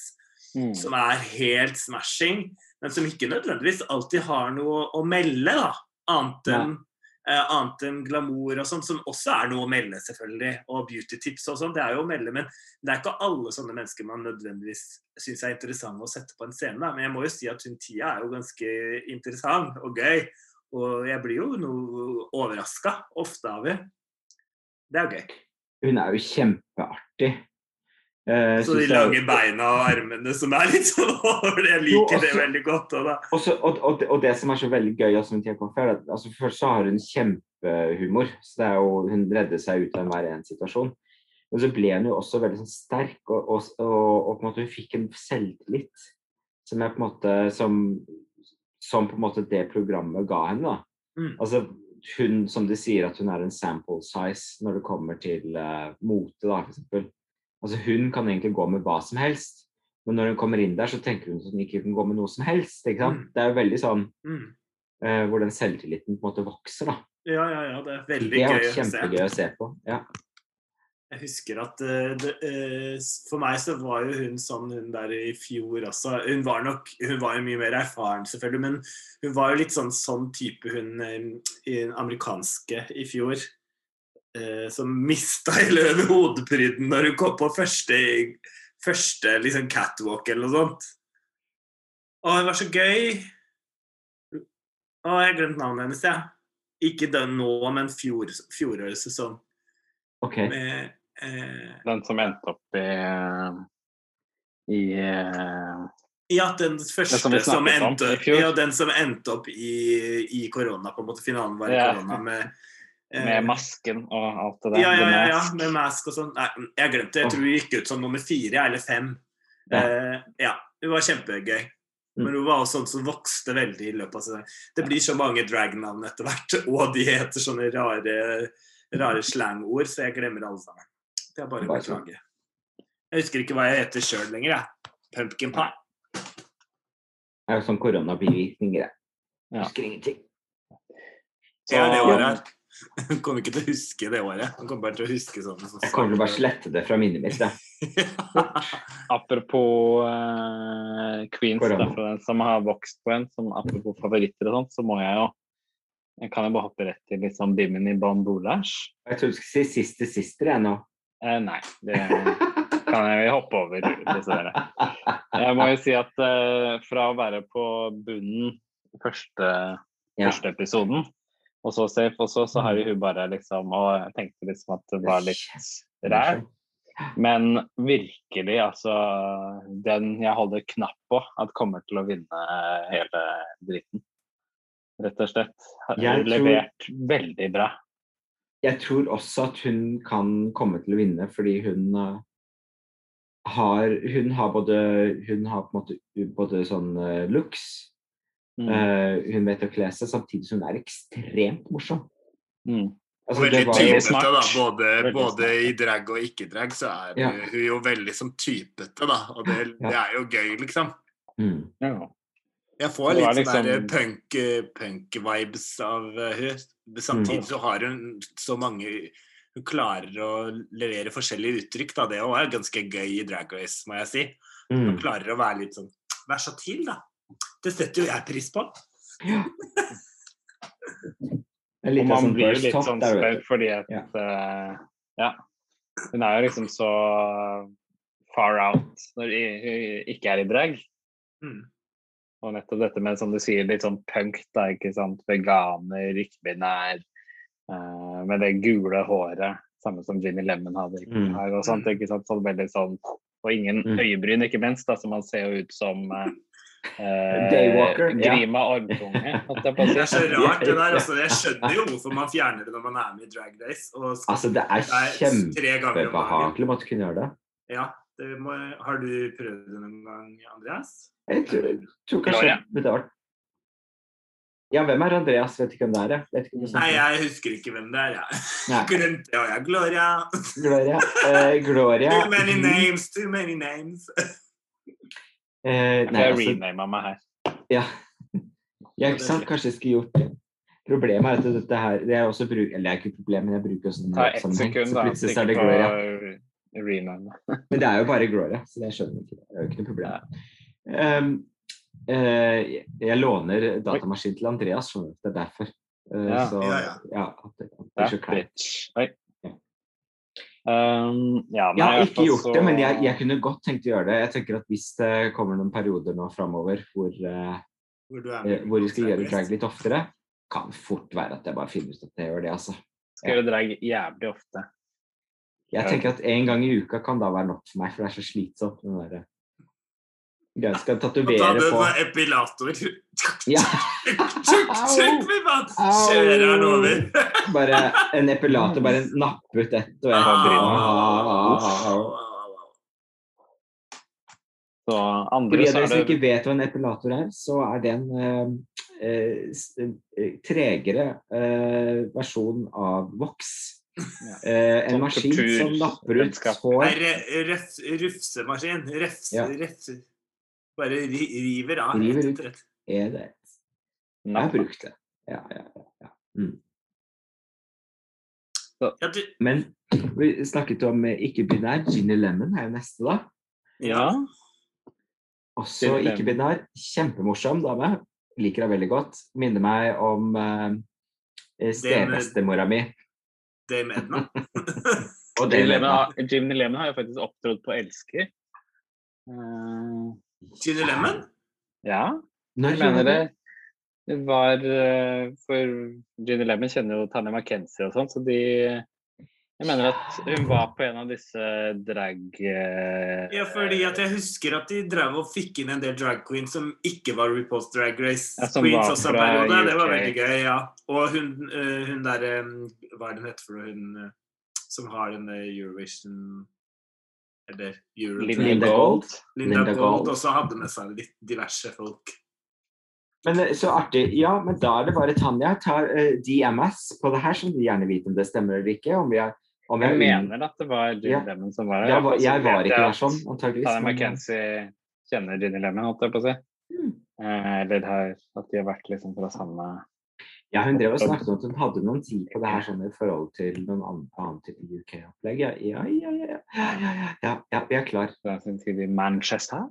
Mm. som er helt smashing, men som ikke nødvendigvis alltid har noe å melde, da. Annet enn eh, annet enn glamour og sånn, som også er noe å melde, selvfølgelig. Og beauty-tips og sånn, det er jo å melde. Men det er ikke alle sånne mennesker man nødvendigvis syns er interessante å sette på en scene. Da. Men jeg må jo si at hun Tia er jo ganske interessant og gøy. Og jeg blir jo noe overraska ofte av henne. Det er gøy. Hun er jo kjempeartig. Eh, Så de jeg- lange beina og armene som er litt sånn over. Jeg Jo, liker det veldig godt. Også, og, og, og det som er så veldig gøy også med Tia er at altså, først så har hun kjempehumor. Så det er jo, hun redder seg ut av enhver en situasjon. Men så ble hun jo også veldig sånn sterk, og, og, og, og på en måte hun fikk en selvtillit som jeg på en måte som, som på en måte det programmet ga henne. da. Mm. Altså, hun, som de sier, at hun er en sample size når det kommer til uh, mote, da, for eksempel. Altså, hun kan egentlig gå med hva som helst, men når hun kommer inn der, så tenker hun at hun ikke kan gå med noe som helst. ikke sant? Mm. Det er jo veldig sånn Mm. eh, hvor den selvtilliten på en måte vokser, da. Ja, ja, ja. Det er veldig Det er gøy å se. kjempegøy å se på. Ja. Jeg husker at uh, det, uh, For meg så var jo hun sånn hun der i fjor også. Hun var nok Hun var jo mye mer erfaren, selvfølgelig, men hun var jo litt sånn sånn type hun eh, i den amerikanske i fjor. Eh, som mista hele løpet hodepryden når hun kom på første, første liksom catwalk eller noe sånt. Å, hun var så gøy. Å, jeg har glemt navnet hennes, jeg. Ikke den nå, men fjor, fjorårets sesong. OK. Med, eh, Den som endte opp i i eh, Ja, den første som som, endte, om ja, den som endte opp i, i korona, på en måte. Finalen var i Ja. korona med eh, med masken og alt det der. Ja, ja, ja, ja, med mask og sånn. Nei, jeg glemte det. Jeg tror hun gikk ut som nummer fire eller fem. Ja. Uh, ja, var kjempegøy. Mm. Men hun var også sånn som vokste veldig i løpet av sesongen. Det blir så mange dragnavn etter hvert, og de heter sånne rare, rare slangord, så jeg glemmer alle sammen. Det er bare å beklage. Jeg husker ikke hva jeg heter sjøl lenger, jeg. Pumpkin pie. Det er jo sånn koronabivirkninger, jeg. Husker ingenting. Det er det Så- året her. Han kommer ikke til å huske det året. Han kommer bare til å huske sånn. Så Jeg kommer til å bare slette det fra minnet mitt. jeg. Apropos uh, Queens, da, for den som har vokst på en, som apropos favoritter og sånt, så må jeg jo jeg kan jo bare hoppe rett til liksom Bimini i Boulage. Jeg tror du skulle si siste sister, jeg nå. Eh, nei, det kan jeg hoppe over. dessverre. Jeg må jo si at uh, fra å være på bunnen første, Ja. første episoden, og så safe, og så, så har hun bare liksom Og jeg tenkte liksom at det var litt ræl. Men virkelig, altså Den jeg holder knapp på at kommer til å vinne hele dritten. Rett og slett. Har Jeg tror- levert veldig bra. Jeg tror også at hun kan komme til å vinne fordi hun eh, har Hun har både Hun har på en måte både sånn eh, looks Mm. Uh, Hun vet å kle seg, samtidig som hun er ekstremt morsom. Mm. Altså, veldig var typete, da. Både, både i drag og ikke-drag så er Ja. hun jo veldig som typete, da. Og det, Ja. det er jo gøy, liksom. Mm. Ja. Jeg får litt sånn liksom- punk-vibes punk-vibes av eh, hun. Samtidig så har hun så mange Hun klarer å levere forskjellige uttrykk, da. Det òg er ganske gøy i Drag Race, må jeg si. Hun Mm. klarer å være litt sånn Vær så til, da. Det setter jo jeg pris på. Og man sånn blir jo litt sånn spent fordi at Ja. Uh, ja. Hun er jo liksom så far out når hun ikke er i drag. Mm. Og nettopp dette med, som du sier, litt sånn punk, da, ikke sant. Veganer, ikke-binær. Uh, med det gule håret, samme som Jimmy Lemon hadde Mm. her og sånt. Mm. ikke sant, sånn veldig sånn Og ingen Mm. øyebryn, ikke minst, da, så man ser jo ut som eh, eh, Daywalker, ja. Grima ormtunge, holdt jeg på å Det er så rart, det der. Altså, jeg skjønner jo hvorfor man fjerner det når man er med i Drag Race. Og skal Altså, det er dagen. kjempebehagelig å måtte kunne gjøre det. Ja, det må, har du prøvd det noen gang, Andreas? Jeg tror, tror kanskje Gloria. har vært Ja, hvem er Andreas? Vet ikke hvem det er. jeg. Vet ikke hvem du Nei, jeg husker ikke hvem det er, jeg. Nei. Glemte ja, ja, Gloria. Gloria. Uh, Gloria. Too many names, too many names. Eh, Jeg nei, altså, rename meg her. ja. ja, ikke sant? Kanskje jeg skulle gjort det. Problemet er at dette her det er også bruk, Eller det er ikke et problem, men jeg bruker også den Ta ett sekund, da. så er det Gloria. Men det er jo bare Gloria, så det skjønner jeg ikke. Det er jo ikke noe problem. Um, uh, jeg- låner datamaskin til Andreas. Det er derfor. Uh, Ja. Så Ja, ja. ja, at det at det er så kleint. Um, ja, Jeg har ikke gjort gjort det, men jeg, jeg kunne godt tenkt å gjøre det. Jeg tenker at Hvis det kommer noen perioder nå framover hvor, uh, Hvor, du er eh, hvor vi skal gjøre drag litt oftere, kan fort være at jeg bare finner ut at jeg gjør det, altså. skal gjøre drag jævlig ofte. Jeg tenker at en gang i uka kan da være nok for meg, for det er så slitsomt. Den der, jeg skal tatovere på med epilator. Ja. Tjukk, vi bare kjører den over. Bare en epilator, bare nappe ut ett og jeg Au. Så For de som ikke vet hva en epilator er, så er det en eh, eh, eh, tregere eh, versjon av voks. Eh, en Sånn maskin som napper ut hår. Rufsemaskin. Refse, Ja. refse. Bare river av. River rett og slett. Er det Jeg har brukt det. Ja, ja, ja, Mm. Så, Ja, du, Men vi snakket om eh, ikke-binær. Ginny Lemon er jo neste, da. Ja. Også ikke-binær. Kjempemorsom dame. Liker henne veldig godt. Minner meg om uh, stebestemora mi. Dame Edna. Og det Jim Lemon, har, Lemon har jo faktisk opptrådt på Elsker. Eh, Ginny Lemon? ja, Når jeg mener det? var eh, For Ginny Lemon kjenner jo Tanja McKenzie og sånn, så de Jeg mener at hun var på en av disse drag... eh, Ja, fordi at jeg husker at de drev og fikk inn en del drag queens som ikke var RuPaul's Drag Race Ja, som queens var også en periode. Det var veldig gøy, ja. Og hun, eh, hun der eh, Hva er det hun heter for noe? Hun som har den eh, Eurovision Eller Euro Linda Linda Gold. Linda Linda Gold Gold. også hadde med seg litt diverse folk. Men eh, så artig. Ja, men da er det bare Tanja. Tar uh, DMS på det her, som du gjerne vet om det stemmer eller ikke. Om vi er, om jeg, Jeg er mener at det var Jim Ja. Lemon som var her. jeg, var, jeg var ikke der sånn, antageligvis. Tanja McKenzie kjenner Ginny Lemon, holdt jeg på å si. Mm. Eh, eller at de har vært liksom fra samme ja, hun drev og snakket om at hun hadde noen tid på det her sånn i forhold til noen annen type UK-opplegg. Ja ja ja, ja, ja, ja. Ja, vi er klar. Fra sin tid i Manchester?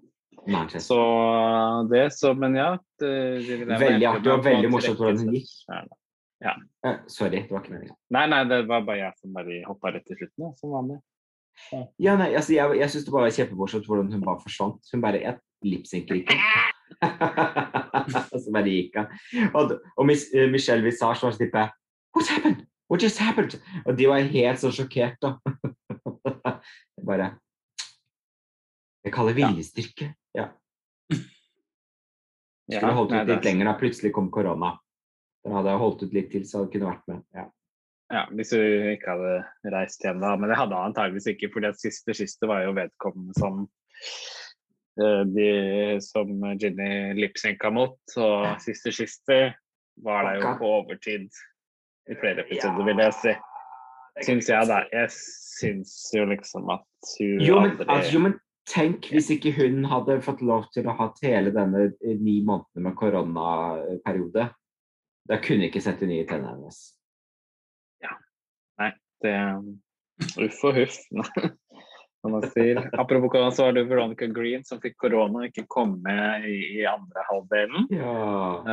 Manchester. Så det, så Men ja. Det, det veldig artig og veldig morsomt hvordan hun gikk. Ja. Eh, sorry, det var ikke meningen. Nei, nei, det var bare jeg som bare hoppa rett til slutten, som var. Ja, nei, altså, jeg, jeg syns det bare var kjempemorsomt hvordan hun bare forsvant. Hun bare Jeg lipsynker ikke. Og bare gikk han Og, og eh, Michelle Visage var sånn type What happened? What just happened? Og de var helt sånn sjokkert, da. Bare Jeg kaller viljestyrke. Ja. Ja, Skulle holdt ut litt lenger, da. Plutselig kom korona. Da hadde jeg holdt ut litt til, så hadde jeg kunne vært med. Ja. Ja, Hvis du ikke hadde reist hjem da. Men det hadde han antageligvis ikke, for det siste siste var jo vedkommende som de som Ginny lipsynka mot. Og siste siste var det jo på overtid i flere episoder, vil jeg si. Syns jeg, da. Jeg syns jo liksom at hun Jo, men, aldri altså, jo, men tenk hvis ikke hun hadde fått lov til å ha hele denne eh, ni månedene med koronaperiode. Da kunne ikke sett de nye tennene hennes. Ja. Nei, det, Uff og huff. som man sier. Apropos korona, så var det Veronica Green som fikk korona og ikke kom med i, i andre halvdelen. Ja.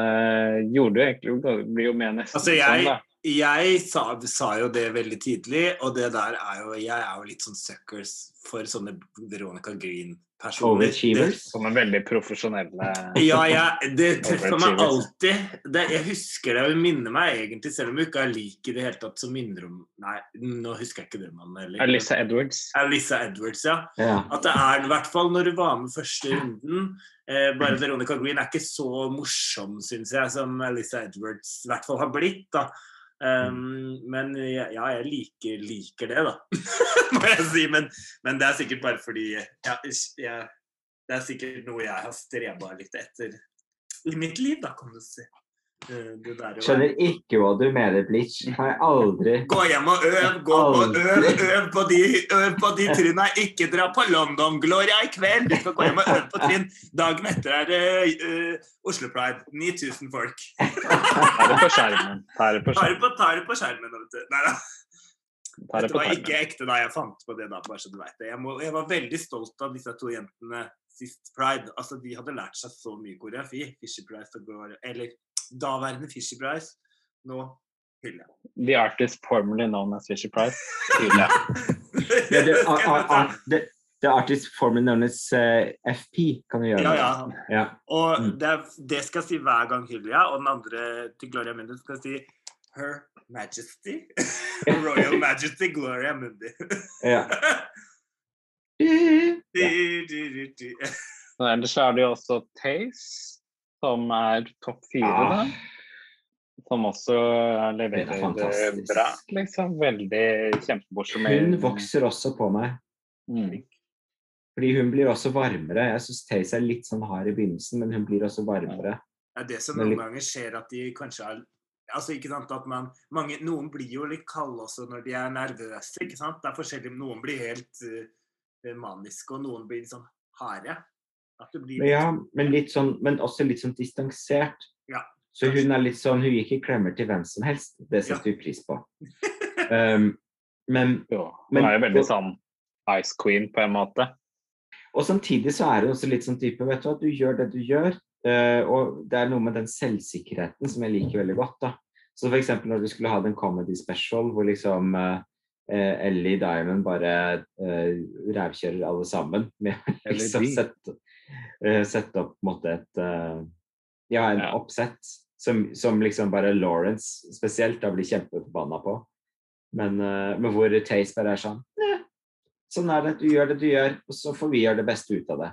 Eh, gjorde jo egentlig blir jo med nesten Altså, jeg- sånn, da. Jeg sa, sa jo det veldig tidlig, og det der er jo Jeg er jo litt sånn suckers for sånne Veronica Green-personer. Overachievers. Som en veldig profesjonelle Ja, ja det treffer meg alltid. Det, jeg husker det, og minner meg egentlig, selv om jeg ikke er lik i det hele tatt, så minner om Nei, nå husker jeg ikke det navnet heller. Alyssa Edwards. Alyssa Edwards, ja. ja. At det er i hvert fall når du var med første runden eh, Bare Veronica Green er ikke så morsom, syns jeg, som Alyssa Edwards i hvert fall har blitt. da um, Men ja, jeg liker, liker det, da. Må jeg si. Men, men det er sikkert bare fordi ja, jeg, Det er sikkert noe jeg har streba litt etter i mitt liv, da, kan du si. Eh, Det der Skjønner ikke hva du mener, Blitz. Har jeg aldri Gå hjem og øv, gå og øv, øv på de, øv på de trinna. Ikke dra på London Gloria i kveld. Du skal gå hjem og øve på trinn. Dagen etter er det uh, Oslo Pride. 9000 folk. Ta det på skjermen. Ta det på Ta det skjermen. på, ta det på skjermen. Nei da. Det var ikke ekte da jeg fant på det, da, bare så du vet det. Jeg, må, jeg var veldig stolt av disse to jentene sist Pride. Altså, De hadde lært seg så mye koreografi. Fisher Price og Gloria Eller daværende Fisher Price. Nå hyller. The artist formerly known as Fisher Price. Hylle. ja, the, uh, uh, det, The artist formerly known as uh, FP kan du gjøre. Ja, ja. ja. Og Mm. det, det skal jeg si hver gang hyller jeg, og den andre til Gloria Mundi skal jeg si Her Majesty. Royal Majesty Gloria Mundi. ja. Men Ellers er det jo også Taze, som er topp fire, ja. da. Som også leverer er bra. Liksom veldig kjempemorsom. Hun vokser også på meg. Mm. Fordi hun blir også varmere. Jeg syns Taze er litt sånn hard i begynnelsen, men hun blir også varmere. Det er det som noen ganger skjer, at de kanskje er Altså, ikke sant, at man, mange, Noen blir jo litt kalde også når de er nervøse. ikke sant? Det er forskjellig. Noen blir helt uh, maniske, og noen blir liksom harde. At det blir ja, men, litt sånn, men også litt sånn distansert. Ja. Så hun er litt sånn, hun gir ikke klemmer til hvem som helst. Det Ja. setter vi pris på. Um, men, Jo, hun er jo veldig sånn Ice Queen på en måte. og samtidig så er hun også litt sånn type, vet du hva, du gjør det du gjør. Uh, og det er noe med den selvsikkerheten som jeg liker veldig godt. da. Så eksempel når du skulle ha den comedy special hvor liksom uh, eh, Ellie Diamond bare uh, rævkjører alle sammen med liksom sette, sette opp på en måte et eh, Ja, en Ja. oppsett som, som liksom bare Lawrence spesielt da blir kjempeforbanna på. Men, eh, men hvor Taze bare er sånn Sånn er det. Du gjør det du gjør, og så får vi gjøre det beste ut av det.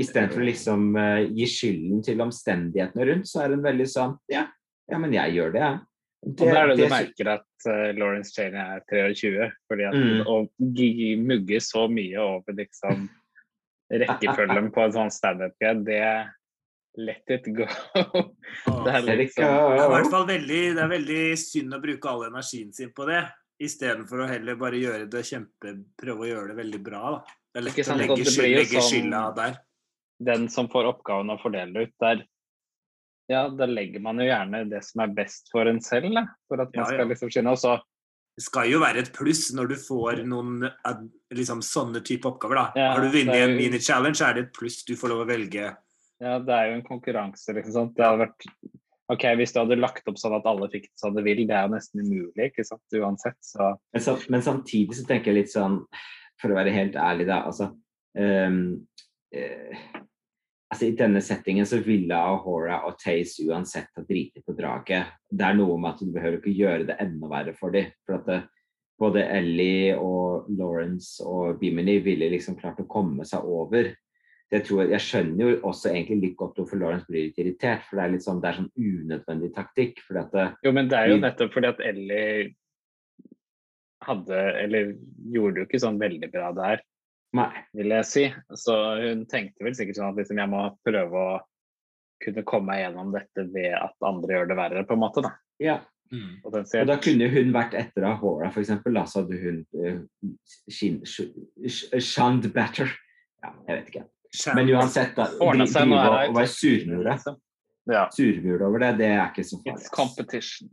Istedenfor å liksom uh, gi skylden til omstendighetene rundt, så er hun veldig sånn Ja, ja men jeg gjør det, jeg. Og da er det du det sy- merker at uh, Lawrence Chaney er 23. fordi at Mm. Å mugge så mye over liksom rekkefølgen på en sånn standup-greie, det Let it go. det er Let it liksom Det er i hvert fall veldig, det er veldig synd å bruke all energien sin på det, istedenfor å heller bare gjøre det kjempe, prøve å gjøre det veldig bra. Da. Det er lett Ikke å sant, legge, skyld, legge sånn- skylda der. den som får oppgaven å fordele ut, der ja, da legger man jo gjerne det som er best for en selv, da, for at man Ja, ja. skal liksom skinne. Og så skal jo være et pluss når du får noen eh, liksom, sånne type oppgaver. da. Ja, Har du vunnet en mini-challenge, er det et pluss du får lov å velge. Ja, det er jo en konkurranse, liksom. Sant? Det hadde vært OK, hvis du hadde lagt opp sånn at alle fikk det som de vil, det er jo nesten umulig, ikke sant, uansett. Så Men, så men samtidig så tenker jeg litt sånn, for å være helt ærlig, da altså, um, eh, altså I denne settingen så ville Ahora og Taze uansett ha driti på draget. Det er noe med at du behøver ikke gjøre det enda verre for dem. For at det, både Ellie og Lawrence og Bimini ville liksom klart å komme seg over. Jeg, tror, jeg skjønner jo også egentlig litt godt hvorfor Lawrence blir litt irritert. For det er litt sånn, det er sånn unødvendig taktikk. det, Jo, men det er jo nettopp fordi at Ellie hadde Eller gjorde jo ikke sånn veldig bra der, nei, vil jeg si. Så hun tenkte vel sikkert sånn at liksom jeg må prøve å kunne komme meg gjennom dette ved at andre gjør det verre, på en måte, da. ja, Mm. Og da kunne hun vært etter Ahora, for eksempel. Da så hadde hun uh, skin, sh, sh, shunned better. Ja, jeg vet ikke. Men uansett, da. Ordna seg nå er det og være surmula liksom. Ja. surmula over det, det er ikke så farlig. It's competition.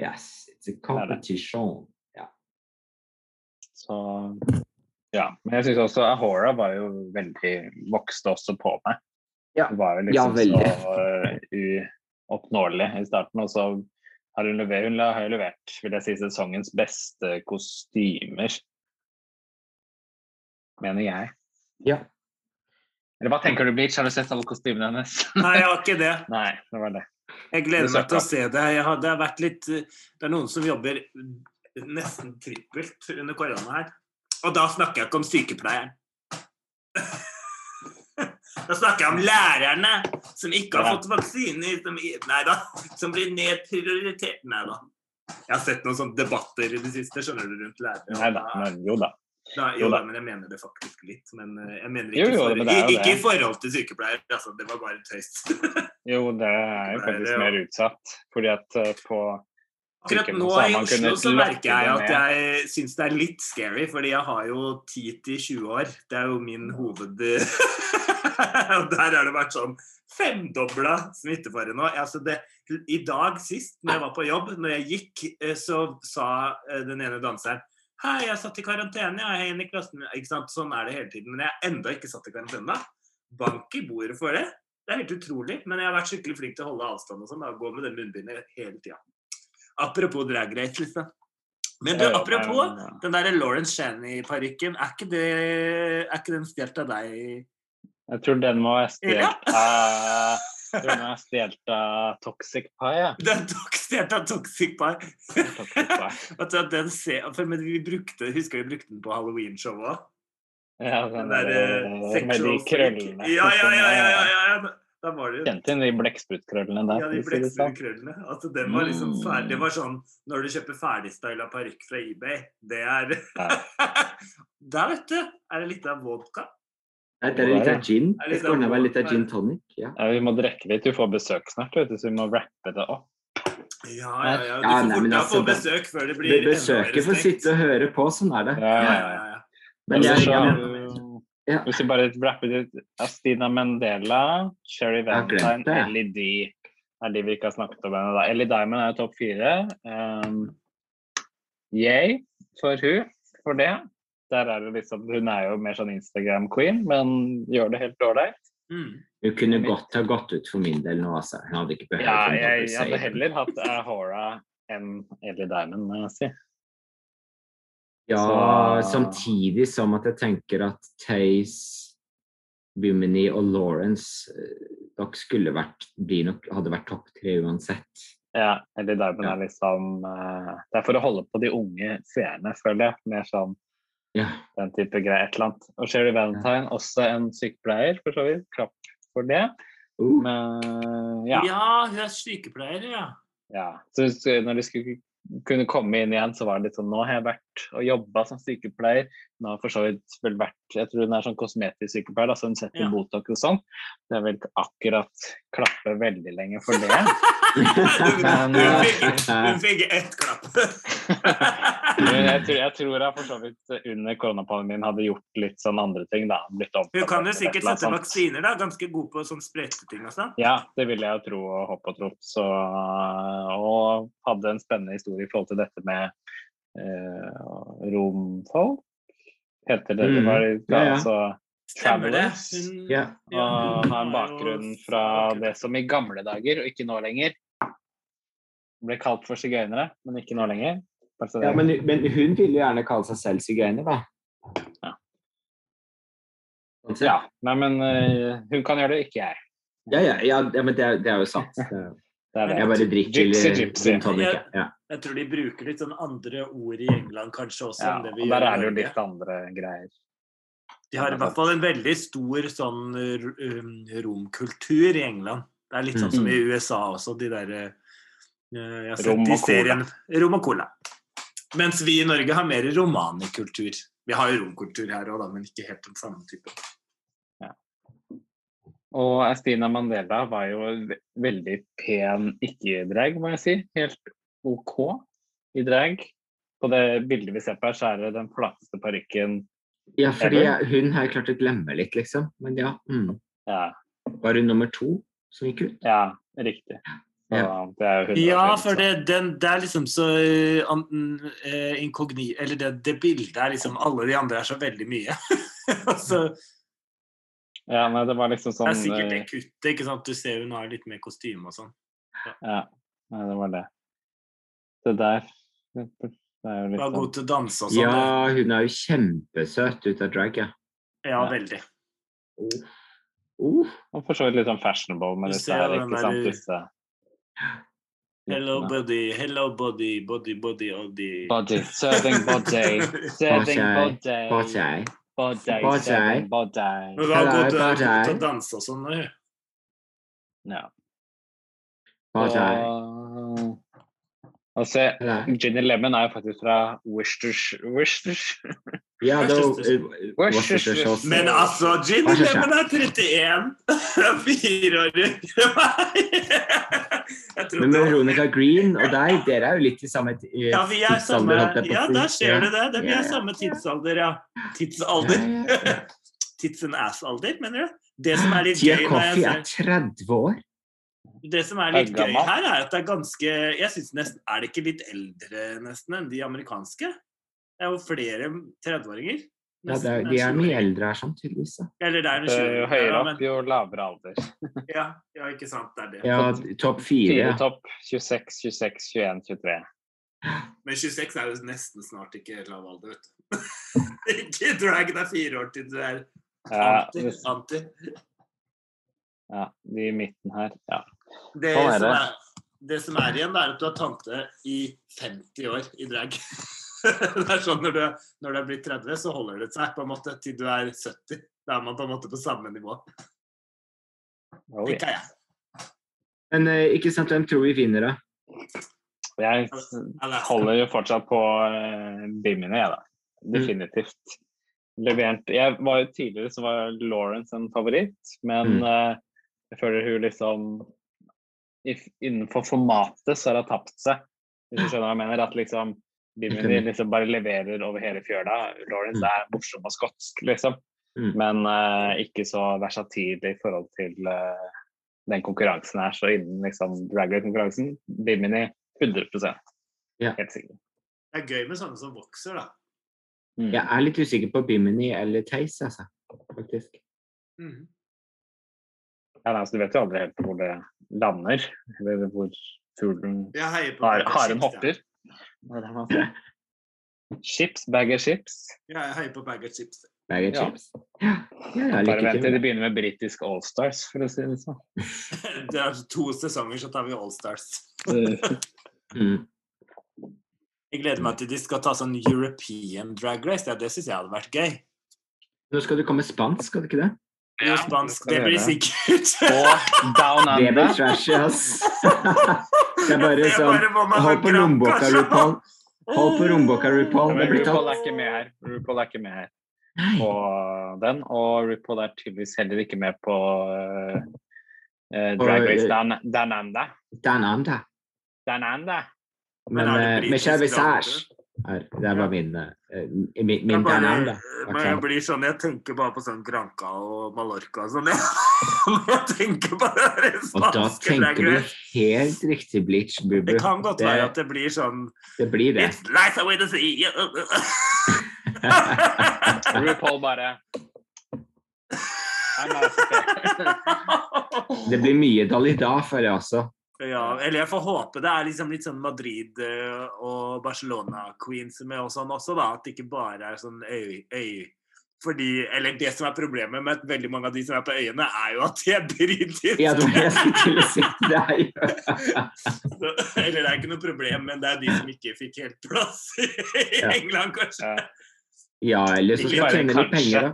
Yes, it's a competition. Ja. Så Ja, men jeg syns også Ahora var jo veldig Vokste også på meg. Ja. Var jo Ja, liksom veldig. så uh, uoppnåelig i starten, og så har hun levert, hun har levert vil jeg si, sesongens beste kostymer. Mener jeg. Ja. Eller hva tenker du, Bleach? Har du sett alle kostymene hennes? Nei, jeg har ikke det. Nei, det var det. Jeg gleder meg til å se det. Jeg har, det har vært litt Det er noen som jobber nesten trippelt under korona her. Og da snakker jeg ikke om sykepleieren. Da snakker jeg om lærerne som ikke har fått vaksine. Som, nei da. Som blir nedprioritert. Nei da. Jeg har sett noen sånne debatter i det siste skjønner du, rundt lærere. Nei da, men jo da. Da, Jo jo da. men jeg mener det faktisk litt. Men eh, jeg mener ikke, jo, jo, men det er ikke i forhold til sykepleier. Altså, det var bare tøys. Jo, det er jo faktisk er mer utsatt. Fordi at eh, på Akkurat nå i Oslo så merker jeg at jeg syns det er litt scary, fordi jeg har jo 10-20 år. Det er jo min hoved... Og der har det vært sånn femdobla smittefare nå. Altså det, I dag sist, når jeg var på jobb, når jeg gikk, eh, så sa eh, den ene danseren Hei, jeg satt i karantene, jeg er inne i klassen. Ikke sant? Sånn er det hele tiden. Men jeg er enda ikke satt i karantene. Bank i bordet for det. Det er helt utrolig. Men jeg har vært skikkelig flink til å holde avstand og sånn. Gå med det munnbindet hele tida. Apropos drag race, liksom. Men du, apropos den der Lawrence Shanny-parykken, er ikke det Er ikke den stjålet av deg? Jeg tror den må være stjålet av jeg tror den er stjålet av Toxic Pie. Ja. Den stjålet av Toxic Pie. Toxic Pie. At den ser, for, men vi brukte, husker vi brukte den på Halloween-showet òg? Ja, Den den derre uh, eh, eh, med de krøllene. Ja, ja, ja. ja, ja, ja. Da var det jo Kjente igjen de blekkspruttkrøllene der. Ja, de det blekkspruttkrøllene. Altså, den var liksom Mm. ferdig. Det var sånn når du kjøper ferdigstyla parykk fra eBay. Det er Der, vet du, er det litt av vodka. Nei, Det er litt av gin. Det skal ordne litt av gin tonic. Ja. Ja, vi må drikke litt. Du får besøk snart, vet du, så vi må rappe det opp. Ja, ja, ja. Du Ja, får fortere altså, få besøk før det blir Besøket får sitte og høre på, sånn er det. Ja, Ja, ja. Men jeg, jeg, Ja. Hvis vi bare rapper ut Astina Mandela, Sherry Valentine. Ellie D er de vi ikke har snakket om ennå. da. Ellie Diamond er topp fire. Um, yay for hun for det. Der er det liksom, Hun er jo mer sånn Instagram-queen, men gjør det helt ålreit. Mm. hun kunne godt ha gått ut for min del nå, altså. Hun hadde ikke behøvd Ja, si jeg, jeg hadde heller hatt Ahora enn Ellie Diamond, må jeg si. Ja, Så- samtidig som at jeg tenker at Taze, Bumini og Lawrence eh, nok skulle vært, nok, hadde vært topp tre uansett. Ja, eller Diamond Ja. er liksom eh, Det er for å holde på de unge seerne, føler jeg. Mer sånn Ja. den type greier. Et eller annet. Og Sherry Valentine, også en sykepleier, for så vidt. Klapp for det. Uh, Men ja. Ja, hun er sykepleier, ja. ja. Så så når de skulle kunne komme inn igjen, så var det litt sånn Nå har jeg vært og jobba som sykepleier. Hun har for så vidt vel vært Jeg tror hun er sånn kosmetisk sykepleier, da, så hun setter Ja. Botox og sånn. Det er vel ikke akkurat klappe veldig lenge for det. Hun Men, fikk, hun fikk ett klapp. Jeg tror, jeg tror jeg for så vidt under koronapandemien hadde gjort litt sånn andre ting, da. Blitt Hun kan jo sikkert sette vaksiner, da. Ganske god på sånn sprøyteting og sånn. Ja, det ville jeg jo tro og håpe og tro. Så, og hadde en spennende historie i forhold til dette med eh, romfolk. Heter det det Mhm. var Ja, ja. altså Stemmer det? Hun, Ja. Og har en bakgrunn fra det som i gamle dager, og ikke nå lenger, ble kalt for sigøynere, men ikke nå lenger. Ja, men, men hun ville jo gjerne kalle seg selv sigøyner, da. Ja. Sånn. Ja, nei, men uh, hun kan gjøre det, ikke jeg. Ja, ja, ja, ja, men det er, det er jo sant. Det- Det er det. Jeg bare drikker Gypsy, eh, gypsy. tonic. Ja. Jeg tror de bruker litt sånn andre ord i England kanskje også Ja, enn det vi og der gjør er det jo litt andre greier. De har i hvert fall en veldig stor sånn um, romkultur i England. Det er litt sånn som i USA også, de derre Jeg har sett Rom og cola. Rom og cola. Mens vi i Norge har mer romanikultur. Vi har jo romkultur her òg, men ikke helt den samme type. Og Estina Mandela var jo veldig pen ikke-drag, må jeg si. Helt OK i drag. På det bildet vi ser på her, så er det den flateste parykken ja, fordi jeg, hun har jeg klart å glemme litt, liksom. Men ja. Mm. ja, Var hun nummer to som gikk ut? ja, riktig. Det er 100 Ja, for det, den, det er liksom så uh, an- eh, inkogni... Eller det, det bildet er liksom Alle de andre er så veldig mye. Så Ja, men det var liksom det sånn er sikkert det eh, kuttet. ikke sant? Du ser hun har litt mer kostyme og sånn. Ja, nei, det var det. Det der Det er jo litt Var sånn god til å danse og sånn. Ja, hun er jo kjempesøt ut av drag, ja. ja, veldig. Uh, Og for så vidt litt sånn fashionable med disse her, ikke sant? Disse Hello, body. Hello, body. Body, body, body. Body. Serving body. Serving body. Body. Body. Body. Serving body. Men hun var god til, å danse og sånn. hun. Ja. Body. Og, se, Ginny Lemon er jo faktisk fra Worcestershire. Worcestershire. Ja, da Worcestershire. Worcestershire sauce. Men altså, Ginny Lemon er 31! Fire år yngre Men meg! Men Veronica Green og deg, dere er jo litt i samme ti- Ja, vi er samme tidsalder, å Ja, da der ser du det. det vi er samme tidsalder, ja. Tidsalder. Tits and ass-alder, mener du? Det som er litt Tia Coffee er 30 år. Det som er litt Er gøy her, er at det er ganske Jeg synes nesten Er det ikke litt eldre nesten enn de amerikanske? Det er jo flere 30-åringer. Ja, er, de er mye eldre her, sånn tydeligvis. Eller det er det Eh, 20 Jo høyere opp, jo lavere alder. Ja, ja, ikke sant. Det er det. Ja, topp fire. Topp. 26, 26, 21, 23. Men 26 er jo nesten snart ikke lav alder, vet du. ikke drag deg fire år til du er Ja, anti. hvis- anti. ja, de i midten her. Ja. Det, Sånn er som er, det som er igjen, er at du har tante i 50 år i drag. det er sånn når du, når du er blitt 30, så holder det seg på en måte til du er 70. Da er man på en måte på samme nivå. Oh, yeah. Jeg. Men eh, ikke sant, hvem tror vi vinner, da? Jeg holder jo fortsatt på uh, Bimmene, jeg, da. Definitivt. Levert Jeg var jo Tidligere så var Lawrence en favoritt, men Mm. eh, jeg føler hun liksom Innenfor formatet så har hun tapt seg, hvis du skjønner hva jeg mener. At liksom Bimini liksom bare leverer over hele fjøla. Lawrence Mm. er morsom og skotsk, liksom. Mm. Men uh, ikke så versatil i forhold til uh, den konkurransen her. Så innen liksom drag race-konkurransen, Bimini 100% Ja. Helt sikkert. Det er gøy med sånne som vokser, da. Mm. Jeg er litt usikker på Bimini eller Theis, altså. Faktisk. Mm. Ja, nei, altså, du vet jo aldri helt hvor det lander, eller hvor fuglen haren hopper. Er? Chips, bag of chips. Ja. Jeg heier på Bagger Chips. Bag of Ja. chips. Ja, ja, Bare vent til. det. begynner med britisk Allstars, for å si det sånn. Det er to sesonger, så tar vi Allstars. Mm. Jeg gleder meg til de skal ta sånn European drag race. Ja, det syns jeg hadde vært gøy. Nå skal du komme spansk, skal det ikke det? Jo, spansk, det blir sikkert. Og Down Det blir trash, trashy, ass. Det er bare sånn Hold på lommeboka. RuPaul. Hold på lommeboka, RuPaul. Ja, Det blir RuPaul er ikke med her. RuPaul er ikke med her på den. Og RuPaul er tydeligvis heller ikke med på uh, Drag Race eh, Dan Dananda. Dan Dananda. Men Men uh, Michelle drama, Visage er, Det var min, eh, min, min Jeg bare-. Men jeg blir sånn, jeg tenker bare på sånn Granca og Mallorca og sånn. jeg. Jeg tenker på det der Og da tenker du helt riktig Bleach, Bubu. Det kan godt Det- være at det blir sånn Det blir det. It's nice away to see RuPaul bare. Det blir mye Dalida, føler jeg også. Ja, eller jeg får håpe det er liksom litt sånn Madrid eh, og Barcelona-queens med og sånn også, da. At det ikke bare er sånn øy... øy. Fordi, eller Det som er problemet med at veldig mange av de som er på øyene, er jo at de er britiske. Ja, det er jo Eller det er ikke noe problem, men det er de som ikke fikk helt plass i England, kanskje. Ja. Ja, eller så skal de tjene litt penger, da.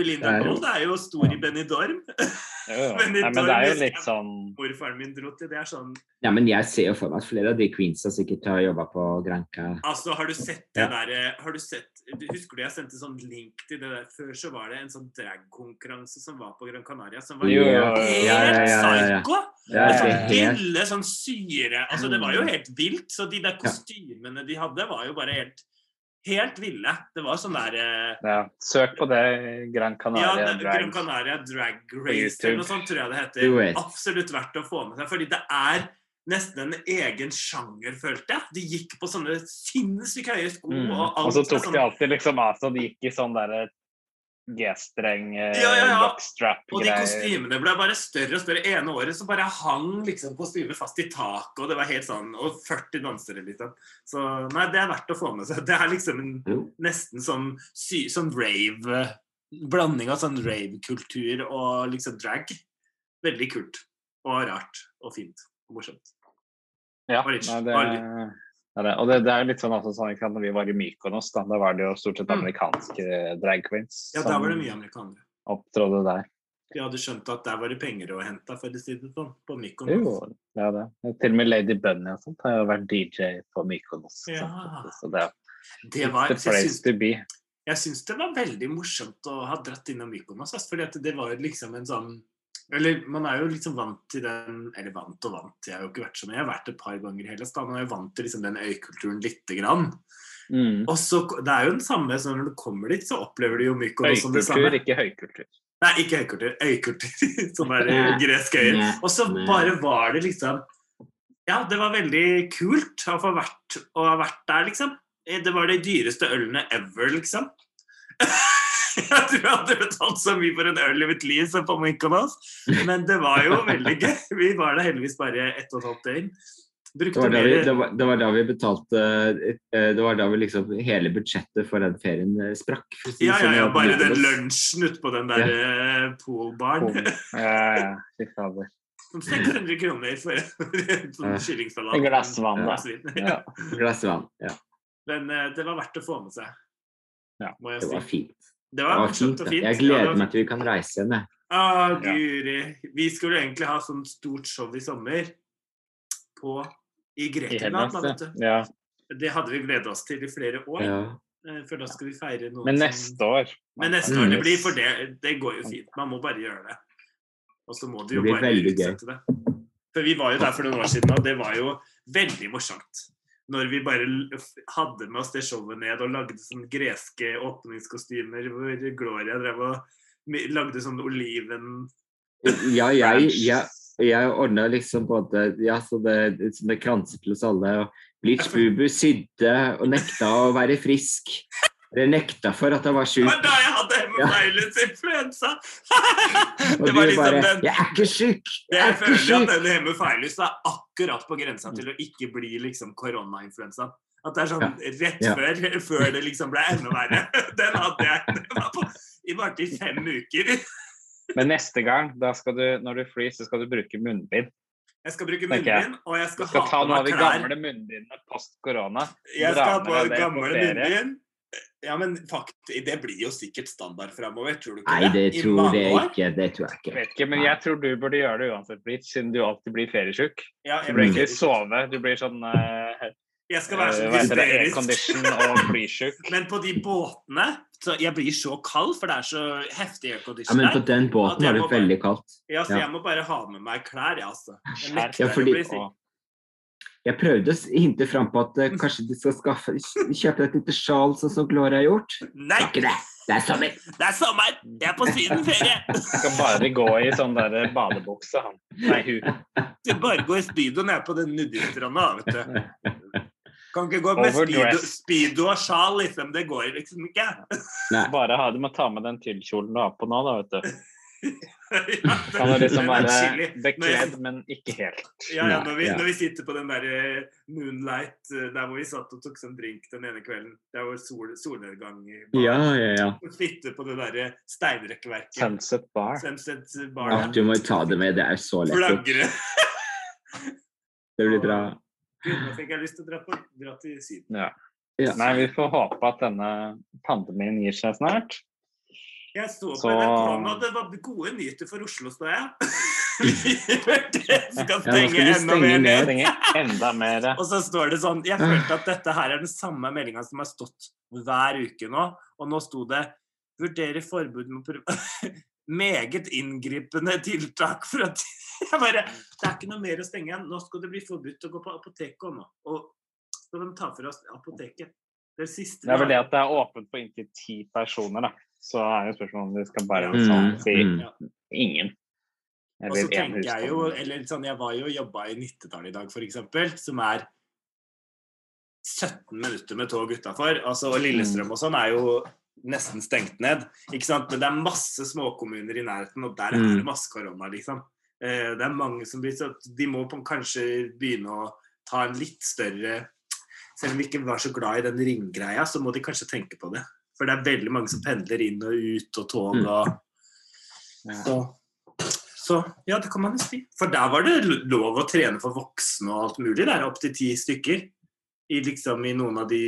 Linda Gold er jo stor i Benidorm. Jo, jo. Men Nei, det er jo litt sånn Morfaren min dro til det. er sånn Ja, men jeg ser jo for meg at flere av de queensa sikkert har jobba på Granca. Altså, har du sett det der Har du sett Husker du jeg sendte sånn link til det der Før så var det en sånn dragkonkurranse som var på Gran Canaria, som var Jo, helt. Ja, ja, ja, ja, ja. psyko! Ja, sånn ville syre Altså, det var jo helt vilt. Så de der kostymene de hadde, var jo bare helt Helt ville. Det var sånn der eh, ja, Søk på det Gran Ja, Canaria det- drag. Gran Canaria Drag Race eller noe sånt, tror jeg det heter. Absolutt verdt å få med seg. Fordi det er nesten en egen sjanger, følte jeg. De gikk på sånne sinnssykt høye sko. Mm. Og, alt Og så tok sånn, de alltid liksom av så de gikk i sånn derre G-streng, eh, Ja, ja, ja. Og de kostymene ble bare større og større. Ene året så bare hang liksom kostymet fast i taket, og det var helt sånn Og 40 dansere, liksom. Så nei, det er verdt å få med seg. Det er liksom en nesten sånn, sånn rave Blanding av sånn rave-kultur og liksom drag. Veldig kult. Og rart. Og fint. Og morsomt. Ja, Og litt- nei, det, og det det. Og det, det er litt sånn, altså, sånn når vi var i Mykonos, da, da var det jo stort sett Mm. amerikanske drag queens Ja, der var det mye amerikanere. opptrådde der. De hadde skjønt at der var det penger å hente, for å si det sånn, på Mykonos. Jo, ja, det. Til og med Lady Bunny og sånt har jo vært DJ på Mykonos. Ja. sant? Så det Det var, the place to be. Jeg syns det var veldig morsomt å ha dratt innom Mykonos. fordi at det var liksom en sånn Eller man er jo liksom vant til den Eller vant og vant, jeg har jo ikke vært sånn. Jeg har vært et par ganger i Hellas. da, Man er jo vant til liksom den øykulturen lite grann. Mm. Og så, Det er jo den samme så når du kommer dit, så opplever du jo Mykonos som det Høykultur, samme. ikke høykultur. Nei, ikke høykultur. Øykultur, som er gresk øye. Og så bare var det liksom Ja, det var veldig kult å få vært, å ha vært der, liksom. Det var de dyreste ølene ever, liksom. Jeg tror jeg hadde betalt så mye for en øl i mitt liv som på Mykonos. Men det var jo veldig gøy. Vi var der heldigvis bare ett og et halvt døgn. Det var, vi, det, var, det var da vi betalte eh, Det var da vi liksom hele budsjettet for den ferien eh, sprakk. si Ja, ja, sånn, ja, bare den lunsjen ute på den der eh, poolbaren. Ja, ja. Sånn 600 kroner for en sånn Ja. kyllingsalat. Et glass vann, da. Ja. Ja. Glass vann. Ja, Men det var verdt å få med seg. Ja, må jeg det var fint. Det Det var var fint. og fint. Jeg Ja, gleder det var- meg til vi kan reise igjen. jeg. Ah, guri. Vi skulle egentlig ha sånn stort show i sommer på, i Grekenland. Ja. vet du. ja. Det hadde vi gledet oss til i flere år. Ja. eh, For da skal vi feire noe Men som- neste år Men neste Mm. år det blir, for det, det går jo fint. Man må bare gjøre det. Og så må du jo bare utsette det. For vi var jo der for noen år siden, og det var jo veldig morsomt. Når vi bare hadde med oss det showet ned og lagde sånne greske åpningskostymer hvor Gloria drev og lagde sånn oliven Ja, jeg, jeg, jeg ordna liksom både ja, så det, det, sånne kranser til oss alle. og Bleach Bubu sydde og nekta å være frisk. Eller nekta for at han var sjuk. var da jeg hadde hemofeilens influensa! Det var liksom bare den 'Jeg er ikke syk! Jeg er føler at den hjemme hemofeilus er akkurat på grensa til å ikke bli liksom koronainfluensa. At det er sånn rett Ja. før, før det liksom ble enda verre. Den hadde jeg. Den var på, i varte i fem uker. Men neste gang, da skal du, når du flyr, så skal du bruke munnbind. Jeg skal bruke munnbind, og jeg skal, skal ha ta på noen av de gamle munnbindene post korona. Jeg skal ha med på gamle munnbind. Ja, men faktisk, det blir jo sikkert standard framover, tror du ikke Nei, det det tror jeg ikke. Det tror jeg ikke. Vet ikke, men jeg tror du burde gjøre det uansett, Blitz, siden du alltid blir feriesjuk. Ja, Du blir ikke sove, du blir sånn uh, jeg skal være eh, så det? hysterisk. Og flysjuk. Men på de båtene så Jeg blir så kald, for det er så heftig Ja, men på den båten er var det veldig kaldt. Ja, så jeg må bare ha med meg klær, jeg, altså. Jeg nekter Ja, å fordi-. Og- Jeg prøvde å hinte fram på at uh, kanskje de skal skaffe, kjøpe et lite sjal, sånn som Gloria har gjort. Nei, Det er ikke det. Det er sommer. det er sommer! Jeg er på sydenferie! Skal bare gå i sånn der badebukse, han. Nei, hun. Skal bare gå i speedo nede på den nudiststranda, vet du. Kan ikke gå med speedo, speedo og sjal, liksom. Det går liksom ikke. Bare ha, du må ta med den tyllkjolen du har på nå, da, vet du. ja, Kan det liksom være bekledd, men ikke helt. Ja, ja, når vi, når vi sitter på den der eh, Moonlight, eh, der hvor vi satt og tok sånn drink den ene kvelden, der hvor sol, solnedgang i bar, Ja, ja, ja. og sitter på det derre steinrekkverket, Sunset Bar. Sunset Bar, du må jo ta det med. Det er så lekkert. flagre. Det blir bra. Gud, nå fikk jeg lyst til å dra, på, dra til Syden. Ja. Ja. Nei, vi får håpe at denne pandemien gir seg snart. Jeg så på Så- NRK nå, det var gode nyheter for Oslo, står jeg. det skal Ja, stenge skal enda mer ned. Enda mer. Og så står det sånn Jeg følte at dette her er den samme meldinga som har stått hver uke nå. Og nå sto det 'Vurdere forbud mot Meget inngripende tiltak for at Jeg bare Det er ikke noe mer å stenge igjen. Nå skal det bli forbudt å gå på apoteket nå. Og skal de ta for oss apoteket. Det siste Det er vel det at det er åpent for inntil ti personer, da. Så er jo spørsmålet om de skal bare sånn Mm, si mm. Ingen. Og så tenker jeg jo, eller sånn, jeg var jo og jobba i Nittedal i dag, f.eks., som er 17 minutter med tog utafor. Altså, og Lillestrøm og sånn er jo nesten stengt ned. ikke sant? Men det er masse småkommuner i nærheten, og der er det Mm. masse korona, liksom. Eh, det er mange som blir så De må på, kanskje begynne å ta en litt større Selv om vi ikke var så glad i den ringgreia, så må de kanskje tenke på det. For det er veldig mange som pendler inn og ut, og tog Mm. og Ja. så, så ja, det kan man jo si. For der var det lov å trene for voksne og alt mulig. Der opptil ti stykker. I, liksom, I noen av de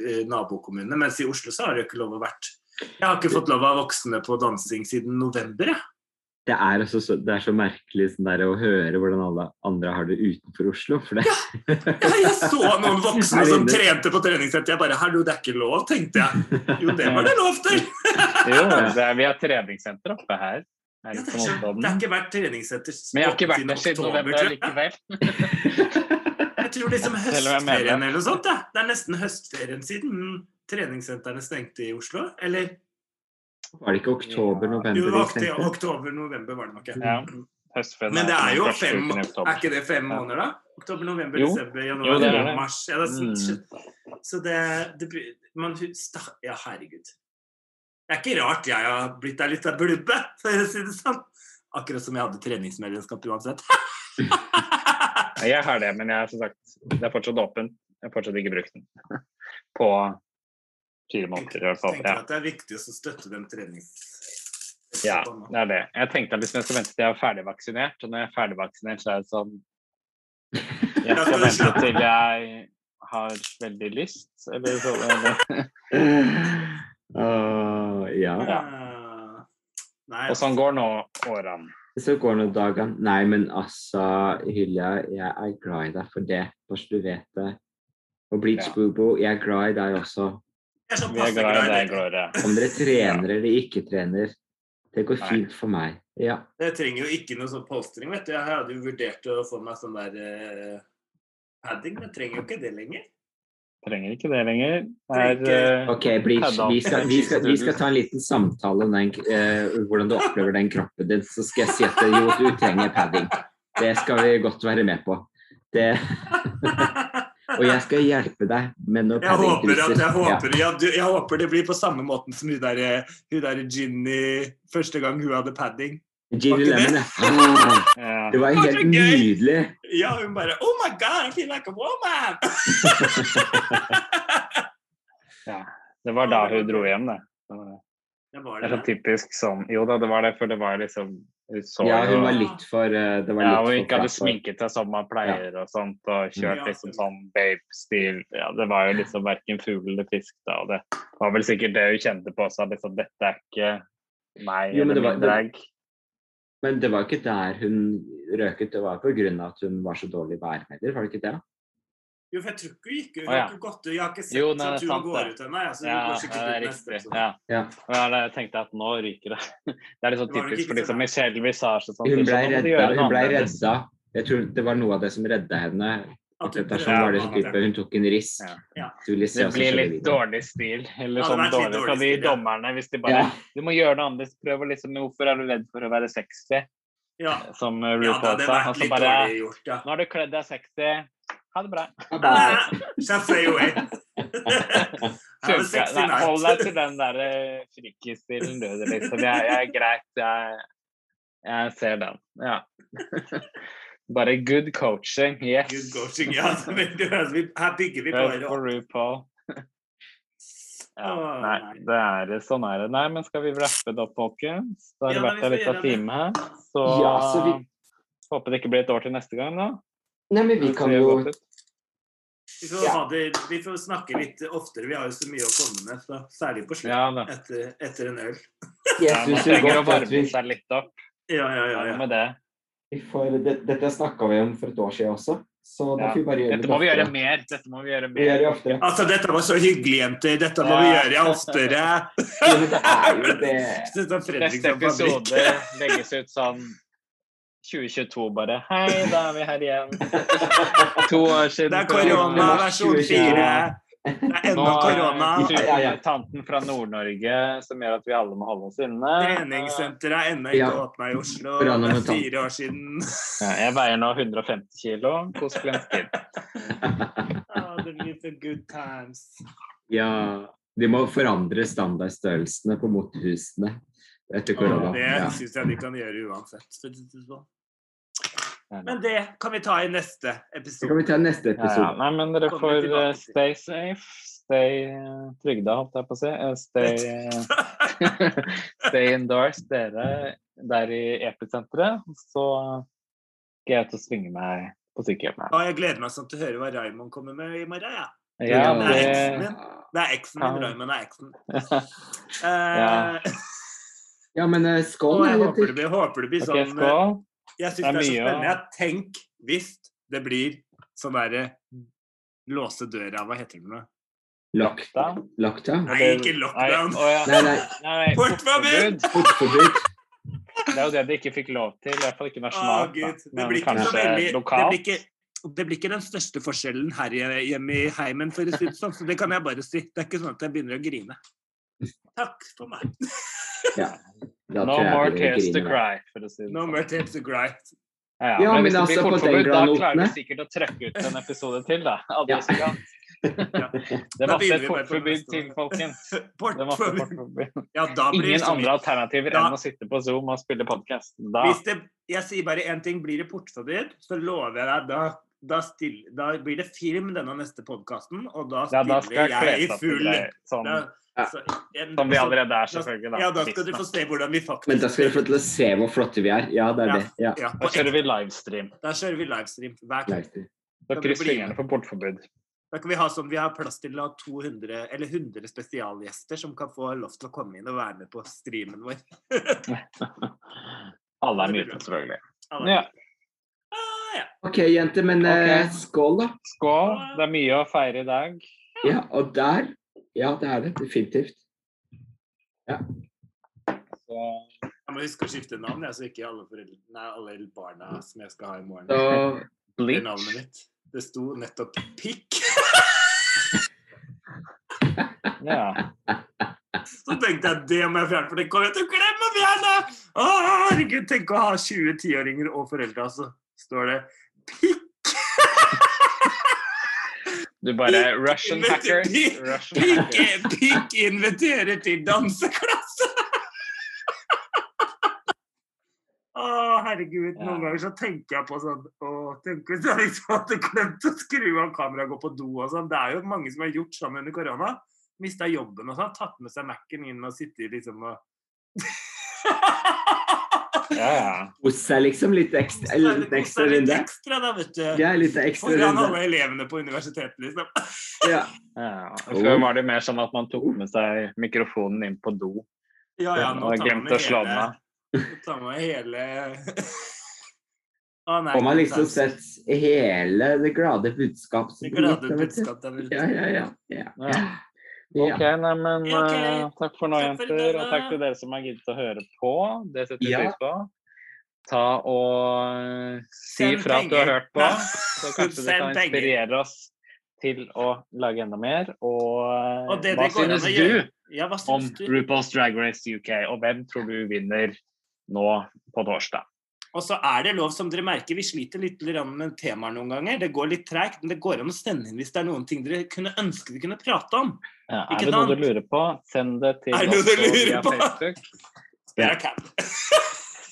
eh, nabokommunene. Mens i Oslo så har det jo ikke lov å vært Jeg har ikke fått lov av voksne på dansing siden november, jeg. Det er, også så, det er så merkelig sånn der, å høre hvordan alle andre har det utenfor Oslo. For det, Ja, jeg så noen voksne som trente på treningssenter. Jeg bare Hallo, det er ikke lov, tenkte jeg. Jo, det var det lov til! Jo, det er, vi har treningssenter oppe her. her Ja, det, er så, det er ikke vært treningssenter Men jeg har ikke vært der siden november likevel. Jeg tror liksom høstferien eller noe sånt. Ja. Det er nesten høstferien siden treningssentrene stengte i Oslo. Eller var det ikke oktober-november det stengte? oktober-november var det nok. ja. Men det er jo fem Er ikke det fem måneder, da? Oktober, november, Jo. desember, Jo, januar, det er det. mars ja, det sånn, Mm. Så det, det man, Ja, herregud. Det er ikke rart jeg har blitt ei lita blubbe, for å si det sånn. Akkurat som jeg hadde treningsmedlemskap uansett. Jeg har det, men jeg, som sagt, det er fortsatt åpent. Jeg har fortsatt ikke brukt den. På fire måneder i hvert fall. tenker Ja. at det er viktig å støtte den trenings... ja, det er det. Jeg tenkte at liksom jeg skal vente til jeg er ferdigvaksinert, og når jeg er ferdigvaksinert, så er det sånn Jeg skal vente til jeg har veldig lyst, eller sånn. Eller. Uh, ja. Ja. Nei, Og sånn går nå årene. Så går nå dagene. Nei, men altså, Hylja, jeg er glad i deg for det. Bare så du vet det. Og Bleach Ja. Boobo, jeg er glad i deg også. Jeg er sånn Vi er passe glad i deg. Gloria. Om dere trener eller ikke trener, det går Nei. fint for meg. Ja. Jeg trenger jo ikke noe sånn polstring, vet du. Jeg hadde jo vurdert å få meg sånn der eh, padding, men jeg trenger jo ikke det lenger. Trenger ikke det lenger. Er, eh, Ok, Bleach, vi skal, vi, skal, vi skal ta en liten samtale om den, eh, hvordan du opplever den kroppen din. Så skal jeg si at jo, du trenger padding. Det skal vi godt være med på. Det, og jeg skal hjelpe deg med noen Jeg håper, at, jeg, håper, ja, jeg, jeg håper det blir på samme måten som hun der, hun der Ginny første gang hun hadde padding. Ginny Lemon, ja. ja. Det var Det var helt nydelig. Ja, hun bare Oh my God, I feel like a woman! ja. Det var da hun dro hjem, det. Det var Det det. er så typisk sånn Jo da, det var det, for det var liksom så Ja, hun var litt for eh, Det var Ja, litt og ikke hadde sminket seg som man pleier og sånt, og kjørt Ja, liksom sånn babe-stil. Ja, det var jo liksom verken fugl eller fisk da, og det var vel sikkert det hun kjente på seg, liksom dette er ikke meg Jo, men eller min drag. Men det var ikke der hun røket, det var på grunn av at hun var så dårlig værmelder, var det ikke det? Jo, for jeg tror ikke hun gikk Hun Å, ja. har ikke gått Jeg har ikke sett Jo, nei, at hun sant går ut ennå. Altså, Ja, det er riktig. neste riktig. Ja. Ja. Jeg jeg tenkte at nå ryker det. Det er liksom Det typisk for de som. Michelle Visage sånn. Hun ble redda. Hun ble redda. Jeg tror det var noe av det som redda henne. Sånn det å type, Hun tok en risk. Ja. Ja. Du Det blir litt dårlig stil. Eller Ja, det sånn litt dårlig fra de stil, ja. dommerne. Hvis de bare Ja. Du må gjøre noe annet. Prøv å liksom Hvorfor er du redd for å være sexy? Ja. Som ja, det RuPaul sa. Og så litt bare ja. Nå har du kledd deg sexy. Ha det bra. Just say away. Have a Funka. sexy Nei, hold deg til den der eh, frikisstilen, du. det Liksom. Jeg, jeg er greit. Jeg, jeg ser den. Ja. Bare good coaching. Yes. Good coaching, ja. Her bygger vi på det. For RuPaul. Ja, nei, det er sånn er det. Nei, men skal vi wrappe det opp, folkens? Da har det vært en liten time her. Så, Ja, så vi- håper det ikke blir et år til neste gang, da. Nei, men vi kan jo. Vi får, Ja. ha det, vi får snakke litt oftere. Vi har jo så mye å komme med, så særlig på slutten. Ja. Etter, etter en øl. Ja, man trenger å varme vi, seg litt opp. Ja, ja, ja. Ja, ja. med det. For det, Dette snakka vi om for et år siden også, så da Ja. får vi bare gjøre Dette det må vi gjøre mer. Dette må vi gjøre Vi gjør det oftere. Altså, dette var så hyggelig, jenter. Dette må vi gjøre oftere. Det er jo det. Neste episode legges ut sånn 2022 bare. Hei, da er vi her igjen. To år siden. Det er korona. versjon fire. Det er Nå ennå korona. tanten fra Nord-Norge som gjør at vi alle må holde oss inne. Treningssenteret er ennå ikke Ja. åpna i Oslo. Det er fire år siden. Ja, jeg veier nå 150 kilo. Kos Glenskid. Oh, det blir så good times. Ja, de må forandre standardstørrelsene på motehusene etter korona. Ja, det syns jeg de kan gjøre uansett. for å si det sånn. Men det kan vi ta i neste episode. Det kan vi ta i neste Ja, ja. episode. Nei, men dere får eh, stay safe. Stay uh, trygda, holdt jeg på å si. Uh, Stay, eh, stay indoors, dere der i episenteret. Så skal jeg til å svinge meg på sykehjemmet. Og jeg gleder meg sånn til å høre hva Raymond kommer med i morgen. Ja. Ja, det er eksen min. Det er eksen min. Ja. Raymond er eksen. Ja. Eh, Ja, men eh, og skål, jeg håper det blir, håper det blir okay, sånn eh, skål. Jeg syns Det det er så spennende. Jeg Tenk hvis det blir sånn derre låse døra Hva heter det nå? Lockdown. Lockdown? Nei, ikke lockdown. Nei, å ja. Nei, nei, Nei, nei, Portforbud! portforbud. Det er jo det de ikke fikk lov til. I hvert fall ikke nasjonalt. da. Det Men blir ikke kanskje veldig det blir, ikke, det blir ikke den største forskjellen her hjemme i heimen, for å si det sånn. Så det kan jeg bare si. Det er ikke sånn at jeg begynner å grine. Takk for meg. Ja. Da No more tears to cry, for å si det No sånn. more tears to cry. Ja, ja. Ja, men men hvis det altså, blir fortforbud, da klarer vi sikkert å trøkke ut en episode til, da. Ja. Aldri så galt. Ja. Det var et portforbud til, folkens. Det portforbud. Ja, da blir Ingen andre alternativer Da- enn å sitte på Zoom og spille podkast. Hvis det, jeg sier bare én ting. Blir det portforbud, så lover jeg deg da, da, still, da blir det film denne neste podkasten, og da ja, da skal jeg jeg i full. Sånn da, Ja. så, en, som vi allerede er, selvfølgelig. Da. Ja, da skal du få se hvordan vi faktisk Men da skal dere få til å se hvor flotte vi er. Ja, det er Ja. det. Ja. ja, Da kjører vi livestream. Da kjører vi livestream hver kveld. Da krysser kryss fingrene for portforbud. Da kan vi ha sånn, vi har plass til å ha 200 eller 100 spesialgjester som kan få lov til å komme inn og være med på streamen vår. Alle er mye selvfølgelig. Alle- Ja. Ja. OK, jenter, men okay. Ok. skål, da. Skål. Det er mye å feire i dag. Ja, og der Ja, det er det. Definitivt. Så Jeg må huske å skifte navn, jeg, så ikke alle, foreldre, nei, alle barna som jeg skal ha i morgen. Så Det er navnet mitt. Det sto nettopp pikk. Ja. Så tenkte jeg det må jeg fjerne, for det kommer jeg til å glemme å fjerne! Å, herregud, tenk å ha 20 tiåringer og foreldre, så står det pikk. Du bare Russian hacker. pikk- Pikk, inviterer til danseklasse! Å, herregud. Noen ganger så tenker jeg på sånn Å, tenk hvis jeg liksom hadde glemt å skru av kameraet, og gå på do og sånn. Det er jo mange som har gjort sånn under korona. Mista jobben og sånn. Tatt med seg Mac-en inn og sittet liksom og Ja, ja. Kos seg liksom. Litt ekstra, eller litt ekstra litt runde. ekstra, da, vet du. Ja, litt ekstra Foran runde. alle elevene på universitetet, liksom. Ja. ja. Før var det mer sånn at man tok med seg mikrofonen inn på do. Ja, ja, nå og tar man glemte å slå den av. Nå tar man hele Å, nei, og man liksom sett hele det glade budskap Det glade budskap. Ja, ja, ja. ja. Ok, nei, men Ja, ok. eh, takk for nå, Takk jenter. For Og takk til dere som har giddet å høre på. Det setter vi Ja. pris på. Ta og si Send fra at du har hørt på, så kanskje det Send kan penger. inspirere oss til å lage enda mer. Og eh, Og det hva det går synes du. Ja, hva om du om RuPaul's Drag Race UK, og hvem tror du vinner nå på torsdag? Og så er det lov, som dere merker, vi sliter litt med temaer noen ganger. Det går litt treigt, men det går an å sende inn hvis det er noen ting dere kunne ønske vi kunne prate om. Ja, Ikke er det noe du lurer på, send det til Er det oss via på? Facebook. Spør Cam.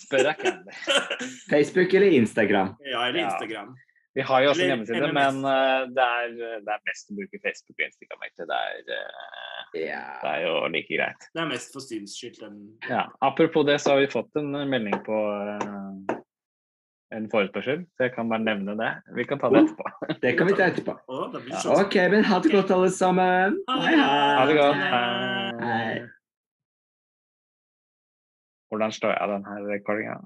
Spør jeg Candy. Facebook eller Instagram? Ja, eller Ja. Vi har jo også en hjemmeside, men eh, det, er, det er best å bruke Facebook og Instagram. Det er, eh, Ja. det er jo like greit. Det er mest for syns skyld. Ja. Apropos det, så har vi fått en melding på eh, en forespørsel, så jeg kan bare nevne det. Vi kan ta det etterpå. Det kan vi ta etterpå. Ja. sånn. OK, men ha det godt, alle sammen. Hei, hei. Ha det godt. Hei. Hei. Hvordan står jeg av denne recordinga?